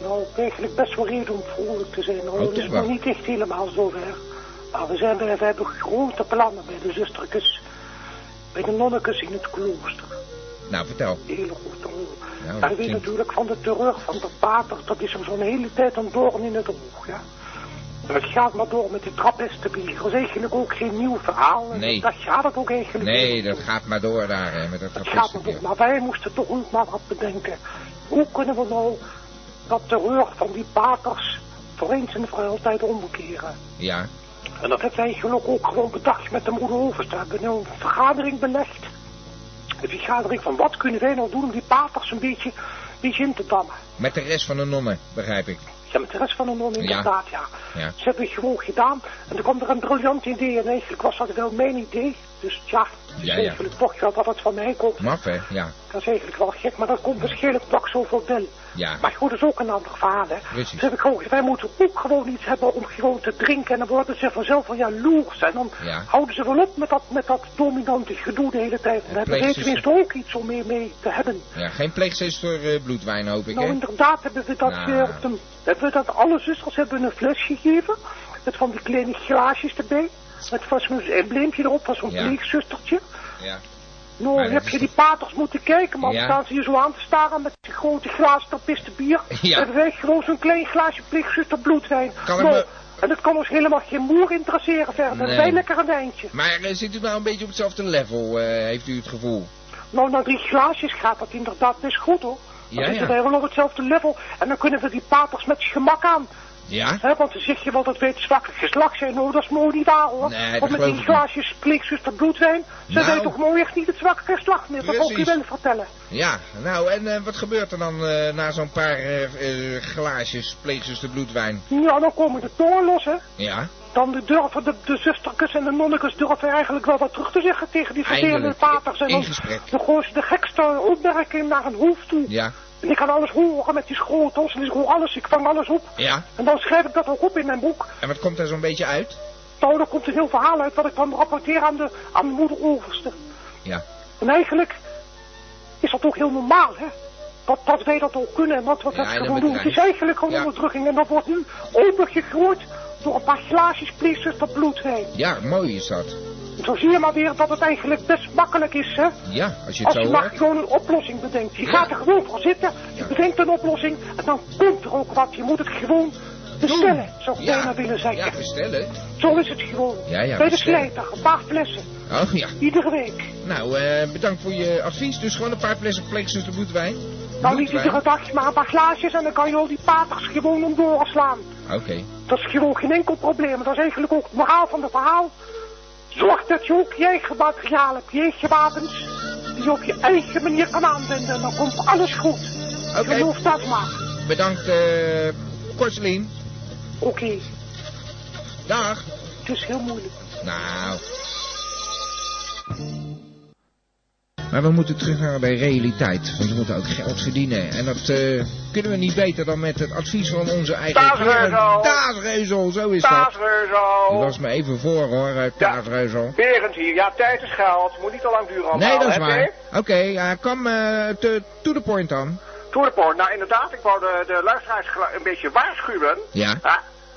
Nou, ik eigenlijk best wel reden om vrolijk te zijn. hoor. Oh, het is nog niet echt helemaal zover. Maar we, zijn we hebben grote plannen bij de zustertjes. Bij de nonnekes in het klooster. Nou, vertel. Nou, Maar dat je weet klinkt- natuurlijk van de terreur van de pater. Dat is hem zo'n hele tijd een doorn in het oog, ja. Het gaat maar door met die trappestenbier. Dat is eigenlijk ook geen nieuw verhaal. Nee. Dat gaat het ook eigenlijk Nee, dat gaat maar door daar, hè, met dat Het gaat maar door. Maar wij moesten toch ook maar wat bedenken. Hoe kunnen we nou dat terreur van die paters voor eens en voor altijd omkeren? Ja, En dat hebben wij gelukkig ook gewoon bedacht met de moeder Overst. We hebben een vergadering belegd. Een vergadering van wat kunnen wij nou doen om die paters een beetje die is in te dammen. Met de rest van de nonnen, begrijp ik. Ja, met de rest van de non inderdaad, ja. Ja. Ze hebben het gewoon gedaan. En er kwam er een briljant idee. En eigenlijk was dat wel mijn idee. Dus ja, het is Ja, ja. eigenlijk toch wel dat het van mij komt. Maf, hè? Ja. Dat is eigenlijk wel gek, maar dat komt waarschijnlijk toch zoveel wel. Ja. Maar goed, dat is ook een ander verhaal, hè. Precies. Dus heb ik gewoon wij moeten ook gewoon iets hebben om gewoon te drinken. En dan worden ze vanzelf wel jaloers. En dan Ja. houden ze wel op met dat, met dat dominante gedoe de hele tijd. En dan hebben wij tenminste ook iets om mee, mee te hebben. Ja, geen pleegzuster eh, bloedwijn, hoop ik, Nou, hè? inderdaad hebben we dat, Nou. eh, op de, hebben we dat alle zusters hebben een fles gegeven. Met van die kleine glaasjes erbij. Met van zo'n embleempje erop, van zo'n Ja. pleegzustertje. Ja. Nou, Maar heb je die paters moeten kijken, man. Ja. Dan staan ze je zo aan te staren met grote glazen terpiste bier. Ja. Hebben wij gewoon zo'n klein glaasje pleegzuster bloedwijn. Kan me- En dat kan ons helemaal geen moer interesseren verder. Nee. Wij lekker een wijntje. Maar eh, zit u nou een beetje op hetzelfde level, eh, heeft u het gevoel? Nou, na drie glaasjes gaat dat inderdaad best goed, hoor. Dan Ja, zitten ja. wij wel op hetzelfde level. En dan kunnen we die paters met gemak aan. Ja? Hè, want dan zeg je wel dat wij het zwakke geslacht zijn. Nou, dat is mooi niet waar hoor. Nee, dat want met die glaasjes pleegzuster bloedwijn zijn Nou. wij toch mooi echt niet het zwakke geslacht meer. Dat wil ik wel vertellen. Ja, nou, en eh, wat gebeurt er dan eh, na zo'n paar eh, glaasjes pleegzuster bloedwijn? Ja, dan komen de tongen los hè. Ja? Dan de durven de, de zusterkes en de nonnekes durven eigenlijk wel wat terug te zeggen tegen die vervelende paters. En dan, ze de gekste opmerking naar een hoofd toe. Ja? En ik kan alles horen met die schotels en ik hoor alles, ik vang alles op. Ja? En dan schrijf ik dat ook op in mijn boek. En wat komt er zo'n beetje uit? Nou, dan komt een heel verhaal uit wat ik dan rapporteer aan de, aan de moeder overste. Ja. En eigenlijk is dat ook heel normaal, hè? Dat, dat wij dat ook kunnen en dat we Ja, dat dat gewoon doen. Het is eigenlijk gewoon Ja. onderdrukking en dat wordt nu opengegooid door een paar glaasjes pleegzuster bloedwijn. Ja, mooi is dat. Zo zie je maar weer dat het eigenlijk best makkelijk is, hè? Ja, als je het Als je maar gewoon een oplossing bedenkt. Je Ja. gaat er gewoon voor zitten, je Ja. bedenkt een oplossing en dan komt er ook wat. Je moet het gewoon bestellen, zou ik Ja. bijna willen zeggen. Ja, bestellen. Zo is het gewoon. Ja, ja, Bij de slijter, een paar flessen, Oh ja. iedere week. Nou, eh, bedankt voor je advies. Dus gewoon een paar flessen pleegzuster bloedwijn. Nou, niet iedere dag, maar een paar glaasjes en dan kan je al die paters gewoon om doorslaan. Oké. Dat is gewoon geen enkel probleem. Dat is eigenlijk ook het moraal van het verhaal. Zorg dat je ook je eigen materiaal hebt, je eigen wapens, die je op je eigen manier kan aanwenden. En dan komt alles goed. Oké. Geloof dat maar. Bedankt, eh Korselien. Oké, Dag. het is heel moeilijk. Nou. Maar we moeten terug naar de realiteit. Want we moeten ook geld verdienen. En dat eh, kunnen we niet beter dan met het advies van onze eigen... Taasreuzel. Taasreuzel, zo is dat. Taasreuzel. Die was me even voor hoor, Taasreuzel. Berend hier. Ja, tijd is geld. Moet niet te lang duren allemaal. Nee, dat is hè, waar. Oké, ja, kom eh, to, to the point dan. To the point. Nou, inderdaad, ik wou de, de luisteraars een beetje waarschuwen. Ja.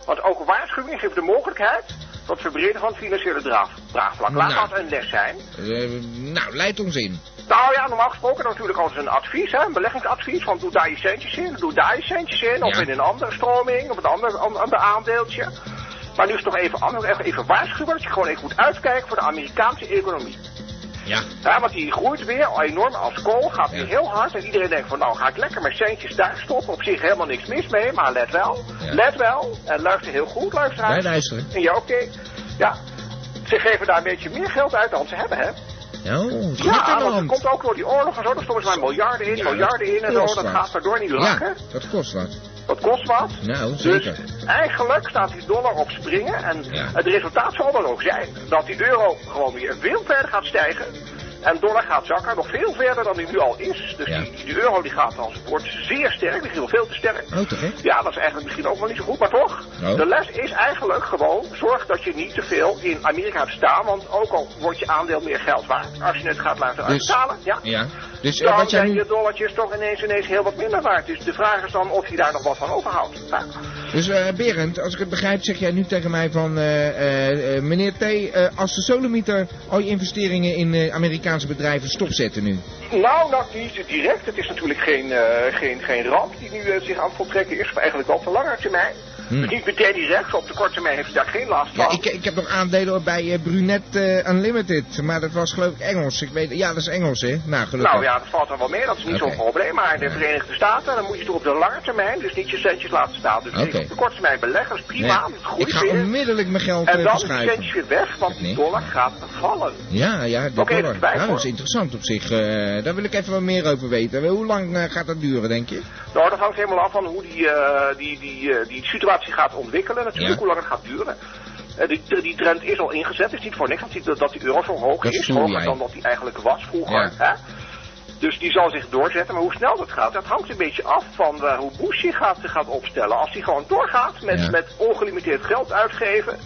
want ook waarschuwing geeft de mogelijkheid tot het verbreden van het financiële draag, draagvlak. Laat Nou. dat een les zijn. Eh, nou, leid ons in. Nou ja, normaal gesproken natuurlijk altijd een advies, hè, een beleggingsadvies. Van doe daar je centjes in, doe daar je centjes in. Of Ja. in een andere stroming, of een ander, an- ander aandeeltje. Maar nu is het toch even anders, even, even waarschuwen dat je gewoon even moet uitkijken voor de Amerikaanse economie. Ja. Ja, want die groeit weer enorm als kool, gaat weer Ja. heel hard. En iedereen denkt van nou ga ik lekker mijn centjes daar stoppen. Op zich helemaal niks mis mee, maar let wel. Ja. Let wel. En luister heel goed, luisteraars. Wij luisteren. En ja, oké. Ja, ze geven daar een beetje meer geld uit dan ze hebben, hè? Wat Ja, er want het komt ook door die oorlog en zo. Daar stoppen ze maar miljarden in, Ja, miljarden in en zo. Dat gaat daardoor niet lachen. Ja, dat kost wat. Dat kost wat. Nou, Dus zeker. eigenlijk staat die dollar op springen. En Ja. het resultaat zal dan ook zijn dat die euro gewoon weer veel verder gaat stijgen. En dollar gaat zakken, nog veel verder dan die nu al is. Dus Ja. die, die euro die gaat als wordt zeer sterk, misschien wel veel te sterk. Oh. Ja, dat is eigenlijk misschien ook wel niet zo goed, maar toch. Oh. De les is eigenlijk gewoon, zorg dat je niet te veel in Amerika hebt staan. Want ook al wordt je aandeel meer geld waard, als je het gaat laten Dus- uitbetalen, ja. Ja. Dus eh, Dan wat jij zijn nu... je dollartjes toch ineens, ineens heel wat minder waard. Dus de vraag is dan of je daar nog wat van overhoudt. Ja. Dus eh Berend, als ik het begrijp, zeg jij nu tegen mij van... eh, eh, eh, meneer T, eh, als de solomieter al je investeringen in eh, Amerikaanse bedrijven stopzetten nu. Nou, nou niet direct. Het is natuurlijk geen, eh, geen, geen ramp die nu eh, zich aan het voltrekken is. Maar eigenlijk wel op de lange termijn. Hm. Dus niet meteen die rechts, op de korte termijn heeft hij daar geen last van. Ja, ik, ik heb nog aandelen bij eh, Brunet eh, Unlimited, maar dat was geloof ik Engels. Ik weet, ja, dat is Engels, hè? Nou, gelukkig. Nou ja, dat valt er wel mee, dat is niet zo'n probleem. Maar in de Verenigde Staten, dan moet je toch op de lange termijn, dus niet je centjes laten staan. Dus op de korte termijn is prima, Nee, goed ik ga onmiddellijk mijn geld En eh, dan is centjes weer weg, want die Nee. dollar gaat vallen. Ja, ja, de dollar. Ja, dat is interessant op zich. daar wil ik even wat meer over weten. Hoe lang gaat dat duren, denk je? Nou, dat hangt helemaal af van hoe die, die, die, die situatie gaat ontwikkelen. Natuurlijk Ja. hoe lang het gaat duren. Eh, die, die trend is al ingezet. Het is niet voor niks dat die, dat die euro zo hoog Dat is. Hoger jij. dan dat die eigenlijk was vroeger. Ja. Hè? Dus die zal zich doorzetten. Maar hoe snel dat gaat, dat hangt een beetje af van eh, hoe Bush zich gaat, gaat opstellen. Als hij gewoon doorgaat met, Ja. met ongelimiteerd geld uitgeven.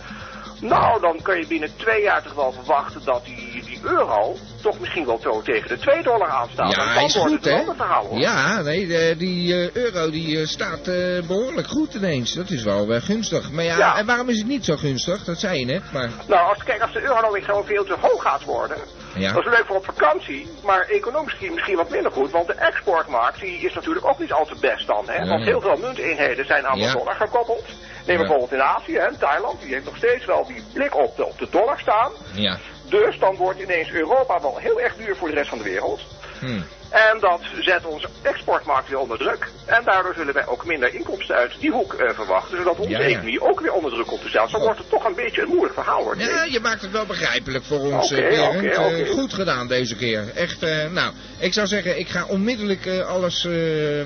Nou, dan kun je binnen twee jaar toch wel verwachten dat die, die euro toch misschien wel zo tegen de 2 dollar aanstaat. en Ja, dan hij is wordt goed, het verhaal. Ja, nee, de- die eh, euro die eh, staat eh, behoorlijk goed ineens. Dat is wel gunstig. Maar ja, Ja. en waarom is het niet zo gunstig? Dat zei je net, maar... Nou, als, kijk, als de euro nou weer gewoon veel te hoog gaat worden, Ja. dat is leuk voor op vakantie, maar economisch misschien, misschien wat minder goed, want de exportmarkt die is natuurlijk ook niet al te best dan, hè? Want heel veel munteenheden zijn aan de dollar gekoppeld. Neem bijvoorbeeld in Azië, hè, Thailand, die heeft nog steeds wel die blik op de, op de dollar staan. Ja. Dus dan wordt ineens Europa wel heel erg duur voor de rest van de wereld. Hm. En dat zet onze exportmarkt weer onder druk. En daardoor zullen wij ook minder inkomsten uit die hoek eh, verwachten, zodat onze Ja, ja. economie ook weer onder druk komt te staan. Zo wordt het toch een beetje een moeilijk verhaal, hoor. Ja, je maakt het wel begrijpelijk voor ons, eh, Berend. Eh, goed gedaan deze keer. Echt, eh, nou, ik zou zeggen, ik ga onmiddellijk alles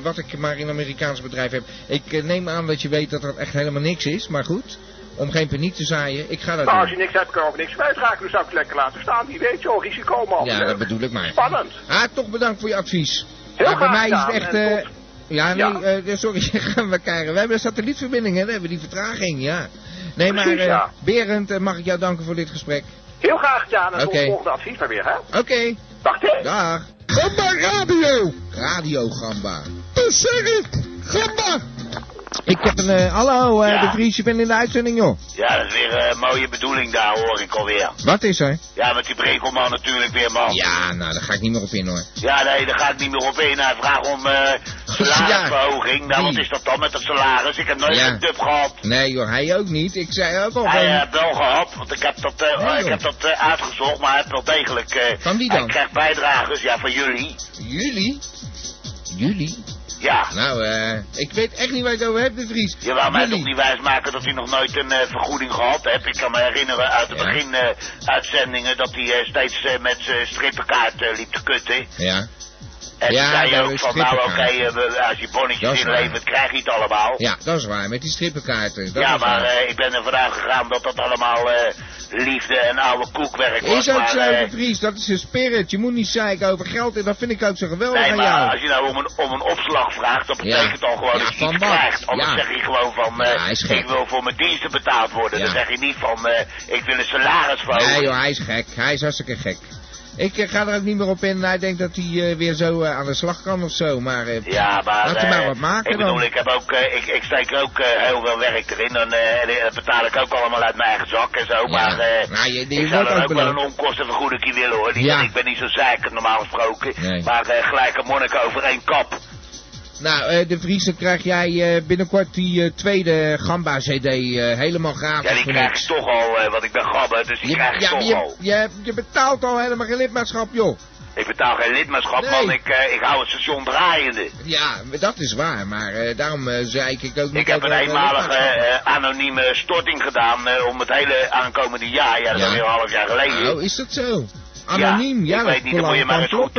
wat ik maar in een Amerikaans bedrijf heb. Ik neem aan dat je weet dat dat echt helemaal niks is, maar goed. Om geen paniek te zaaien, ik ga dat Nou, als je doen. niks hebt, kan je ook niks kwijtraken. Dus zou ik het lekker laten staan. Wie weet, joh, risico, man. Ja, dat bedoel ik maar. Spannend. Ah, toch bedankt voor je advies. Heel Ja, bij mij is het echt... eh, ja, nee, Ja. eh, sorry, gaan we kijken. We hebben een satellietverbinding, hè? We hebben die vertraging, ja. Nee, maar Precies, eh, ja. Berend, mag ik jou danken voor dit gesprek? Heel graag gedaan. En het volgende advies maar weer, hè. Oké, Dag, hè. dag. Gamba Radio! Radio Gamba. Dat zeg ik! Gamba! Ik heb een... eh, hallo, eh, Ja. de Vries, je bent in de uitzending, joh. Ja, dat is weer een mooie bedoeling daar, hoor ik alweer. Wat is er? Ja, met die Brekelman natuurlijk weer, man. Ja, nou, daar ga ik niet meer op in, hoor. Ja, nee, daar ga ik niet meer op in. Hij vraagt om eh salarisverhoging. Nou, wat is dat dan met dat salaris? Ik heb nooit Ja. een dub gehad. Nee, joh, hij ook niet. Ik zei ook al Hij heeft wel gehad, want ik heb dat, eh, Nee, ik heb dat eh, uitgezocht, maar hij heeft wel degelijk... eh, Van wie Hij dan? krijgt bijdragers, ja, van jullie. Jullie? Jullie? Ja. Nou, eh, ik weet echt niet waar je het over hebt, de Vries. Je wou mij toch niet wijsmaken dat hij nog nooit een eh, vergoeding gehad heeft. Ik kan me herinneren uit de Ja. begin eh, uitzendingen dat hij eh, steeds eh, met zijn strippenkaart liep te kutten. Ja, En Ja, zei ook van, nou oké, eh, we- als je bonnetjes inlevert, krijg je het allemaal. ja, dat is waar, met die strippenkaarten. Dat ja, maar eh, ik ben er vanuit gegaan dat dat allemaal eh, liefde en oude koekwerk was. Is ook zo, eh, de Vries, dat is je spirit. Je moet niet zeiken over geld en dat vind ik ook zo geweldig Nee, aan maar jou. als je nou om een, om een opslag vraagt, dat betekent dan gewoon Ja, dat je iets wat? krijgt. Anders Ja. zeg je gewoon van, eh, ik wil voor mijn diensten betaald worden. Dan zeg je niet van, eh, ik wil een salaris van. Nee joh, hij is gek. Hij is hartstikke gek. Ik eh, ga er ook niet meer op in. Hij denkt dat hij eh, weer zo eh, aan de slag kan of zo. Maar Ja, maar, laat hem maar wat maken ik bedoel, dan. ik, heb ook, ik, ik steek ook heel veel werk erin. En dat betaal ik ook allemaal uit mijn eigen zak en zo. Maar Nou, je, ik zou dan ook wel een onkostenvergoeding willen hoor. Die, Ja. Ik ben niet zo zeker normaal gesproken. Nee. Maar gelijk een monnik over één kap. Nou, eh, de Vries, dan krijg jij eh, binnenkort die eh, tweede Gamba-CD helemaal gratis Ja, die krijg ik toch al, want ik ben gabber, dus die Je, krijg ik ja, toch je, al. je, je betaalt al helemaal geen lidmaatschap, joh. Ik betaal geen lidmaatschap, Nee. man. Ik, ik hou het station draaiende. Ja, dat is waar, maar daarom zei ik ook niet Ik heb een eenmalige anonieme storting gedaan om het hele aankomende jaar. Ja, dat is Ja. alweer een half jaar geleden. Oh, is dat zo? Anoniem, ja, ik dat weet niet, dan moet je maar eens goed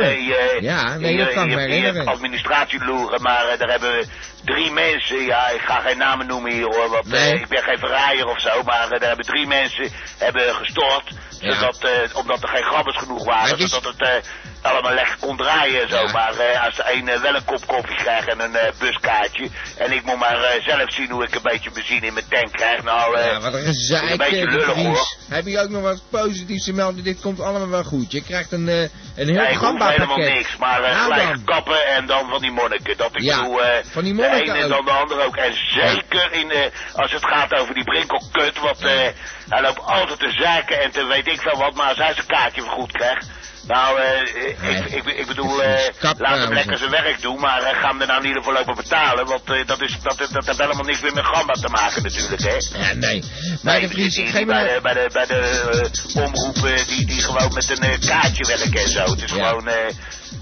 Ja, nee, dat kan ik me herinneren. administratie loeren, maar eh, daar hebben drie mensen, ja, ik ga geen namen noemen hier hoor, want eh, Nee. ik ben geen verraaier of zo, maar eh, daar hebben drie mensen hebben gestort, Ja. zodat, eh, omdat er geen grabbers genoeg waren, is- zodat het allemaal lekker kon draaien en zo. Ja. Maar als de een wel een kop koffie krijgt en een buskaartje, en ik moet maar zelf zien hoe ik een beetje benzine in mijn tank krijg, nou, Ja, wat een gezeik, een beetje de lullig, Vries. hoor. Heb je ook nog wat positiefs te melden? Dit komt allemaal wel goed. Je krijgt een, een heel ik hoef gamba helemaal pakket. niks, maar Nou gelijk kappen en dan van die monniken. Dat ik Ja, doe, van die de ene en dan de andere ook. En zeker in, eh, als het gaat over die brinkelkut, want eh, hij loopt altijd te zeiken en te weet ik veel wat, maar als hij zijn kaartje goed krijgt, Nou, eh, ik, ik, ik bedoel, eh, Kap, laat hem nou, lekker zijn werk doen, maar ga hem er nou niet voor lopen betalen, want dat, is, dat, dat heeft helemaal niks meer met gamba te maken natuurlijk, hè. Ja, nee. Maar Nee, de Vries, geef bij de, bij de, bij de omroepen die, die gewoon met een kaartje werken en zo. Het is Ja. gewoon,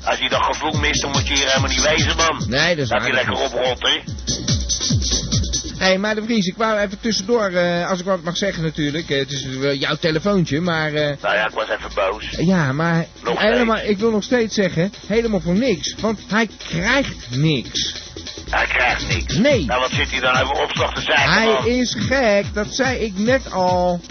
als je dat gevoel mist, dan moet je hier helemaal niet wezen, man. Nee, dat is Dat je lekker oprotten. Hé, hey, maar de Vries, ik wou even tussendoor, eh, als ik wat mag zeggen natuurlijk. eh, het is wel jouw telefoontje, maar... eh, Nou ja, ik was even boos. ja, maar Nog helemaal, ik wil nog steeds zeggen, helemaal voor niks. Want hij krijgt niks. Hij krijgt niks. Nee. Nou, wat zit hij dan over opslag te zeggen, Hij man? is gek, dat zei ik net al.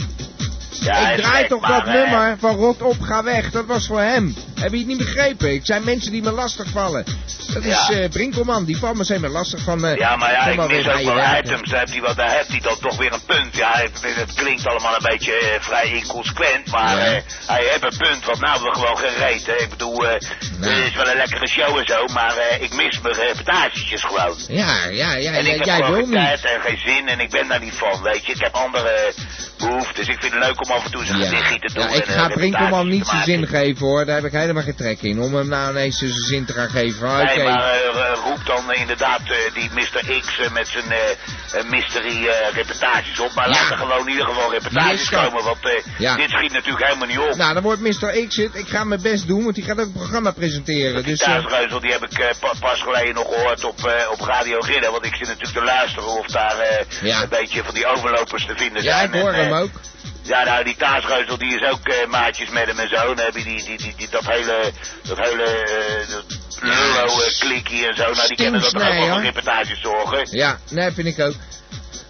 Ja, ik draai toch dat nummer van rot op, ga weg. Dat was voor hem. Heb je het niet begrepen? Ik zijn mensen die me lastig vallen. Dat is eh Brinkelman, die valt me steeds meer lastig van... eh, Ja, maar ja, ik mis ook wel items. Heeft hij, wat, daar heeft hij dan toch weer een punt. Ja, het, het klinkt allemaal een beetje eh, vrij inconsequent, maar Ja. hij heeft een punt. Want nou hebben we gewoon gereed. Hè. Ik bedoel, Nou. het is wel een lekkere show en zo, maar ik mis mijn reportages gewoon. Ja, ja, ja, en ik heb jij wil niet. tijd en geen zin en ik ben daar niet van, weet je. Ik heb andere behoeftes. Ik vind het leuk om af en toe zijn Ja. te doen. Ja, ik en, ga eh, Brinkelman niet zijn zin geven hoor, daar heb ik helemaal geen trek in. Om hem nou ineens zijn zin te gaan geven. Oké, Nee, maar eh, eh, roep dan eh, inderdaad eh, die Mr. X eh, met zijn eh, eh, mystery eh, reportages op. Maar Ja. laat er gewoon in ieder geval reportages Yes, dat. komen, want eh, Ja. dit schiet natuurlijk helemaal niet op. nou dan wordt Mr. X het. Ik ga mijn best doen, want die gaat ook een programma presenteren. die Dus, eh, thuisreuzel die heb ik eh, pa- pas geleden nog gehoord op, eh, op Radio Ridder. Want ik zit natuurlijk te luisteren of daar eh, Ja. een beetje van die overlopers te vinden ja, zijn. ik hoor En, hem eh, ook. Ja, nou, die Taasreuzel die is ook eh, maatjes met hem en zo. Dan heb je die, die, die, die, dat hele, dat hele, eh, dat Lullo-klikkie en zo. Nou, die kennen dat toch ook wel van reportages zorgen. Ja, nee, vind ik ook.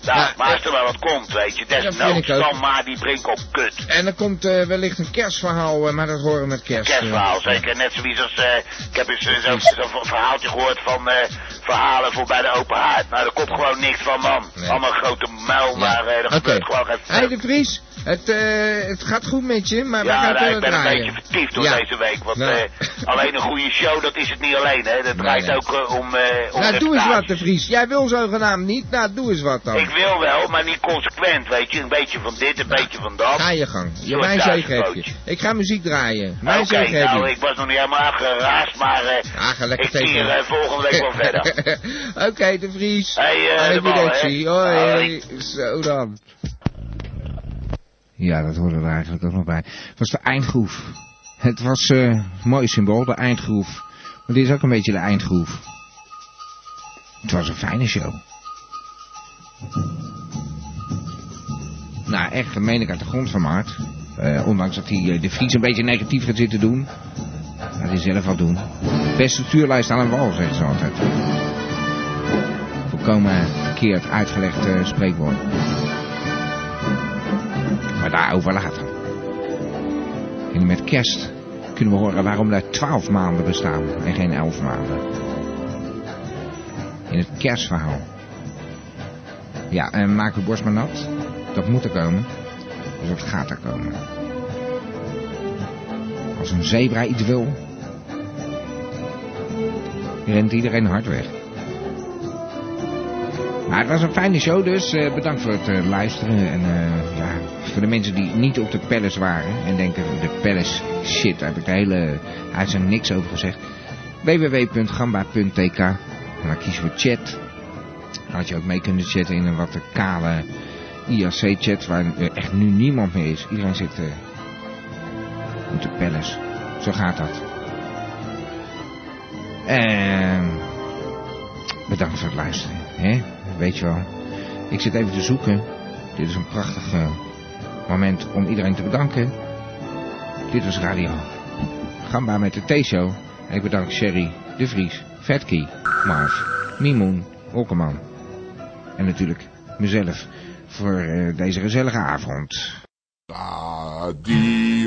Nou, Ja, maar als er wel wat komt, weet je, desnoods dan maar die brink op kut. En er komt wellicht een kerstverhaal, maar dat horen we met kerst. eh. Kerstverhaal, zeker. Net zoiets als, ik heb eens zo'n verhaaltje gehoord van verhalen voor bij de open haard. Nou, daar komt gewoon niks van, man. Nee. Allemaal grote muil, maar eh, er gebeurt gewoon geen... Hey de Vries, het, eh, het gaat goed met je, maar we ja, gaan nou, ik ben een beetje vertiefd door Ja. deze week. Want Nou. eh, alleen een goede show, dat is het niet alleen, hè. Dat draait nee. ook om, om Nou, doe eens wat de Vries. Jij wil zogenaamd niet, nou doe eens wat dan. Ik wil wel, maar niet consequent, weet je. Een beetje van dit, een beetje van dat. Ga je gang. Je, mijn zegen heb je. thuisbootje. Ik ga muziek draaien. Mijn zegen heb nou, ik was nog niet helemaal afgeraasd, maar Ah, ga lekker ik zie volgende week wel verder. Oké, de Vries. Hey, eh, de bal. Hoi. Hoi. Zo dan. Ja, dat hoorde er eigenlijk ook nog bij. Het was de eindgroef. Het was eh, een mooi symbool, de eindgroef. Maar dit is ook een beetje de eindgroef. Het was een fijne show. Nou, echt, dat meen ik uit de grond van mijn hart. Eh, ondanks dat hij de Vries een beetje negatief gaat zitten doen. Gaat hij zelf wel doen. Beste stuurlijst aan een wal, zegt ze altijd. Volkomen verkeerd uitgelegd eh, spreekwoord. Maar daarover later. En met kerst kunnen we horen waarom er 12 maanden bestaan en geen 11 maanden. In het kerstverhaal. Ja, en maak uw borst maar nat. Dat moet er komen. Dus dat gaat er komen. Als een zebra iets wil, rent iedereen hard weg. Maar het was een fijne show dus. Eh, bedankt voor het eh, luisteren. En eh, ja, voor de mensen die niet op de palace waren en denken, de palace, shit, daar heb ik de hele uitzending niks over gezegd. www.gamba.tk En dan kiezen we chat. Dan had je ook mee kunnen chatten in een wat kale IRC-chat waar echt nu niemand meer is. Iedereen zit de palace. Zo gaat dat. En bedankt voor het luisteren. Hè? Weet je wel. Ik zit even te zoeken. Dit is een prachtig eh, moment om iedereen te bedanken. Dit was Radio Gamba met de T-show. Ik bedank Sherry, De Vries, Vetkie, Mars, Mimoen, Olkerman. En natuurlijk mezelf voor eh, deze gezellige avond.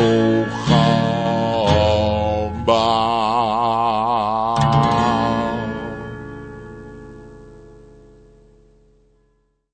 Oh.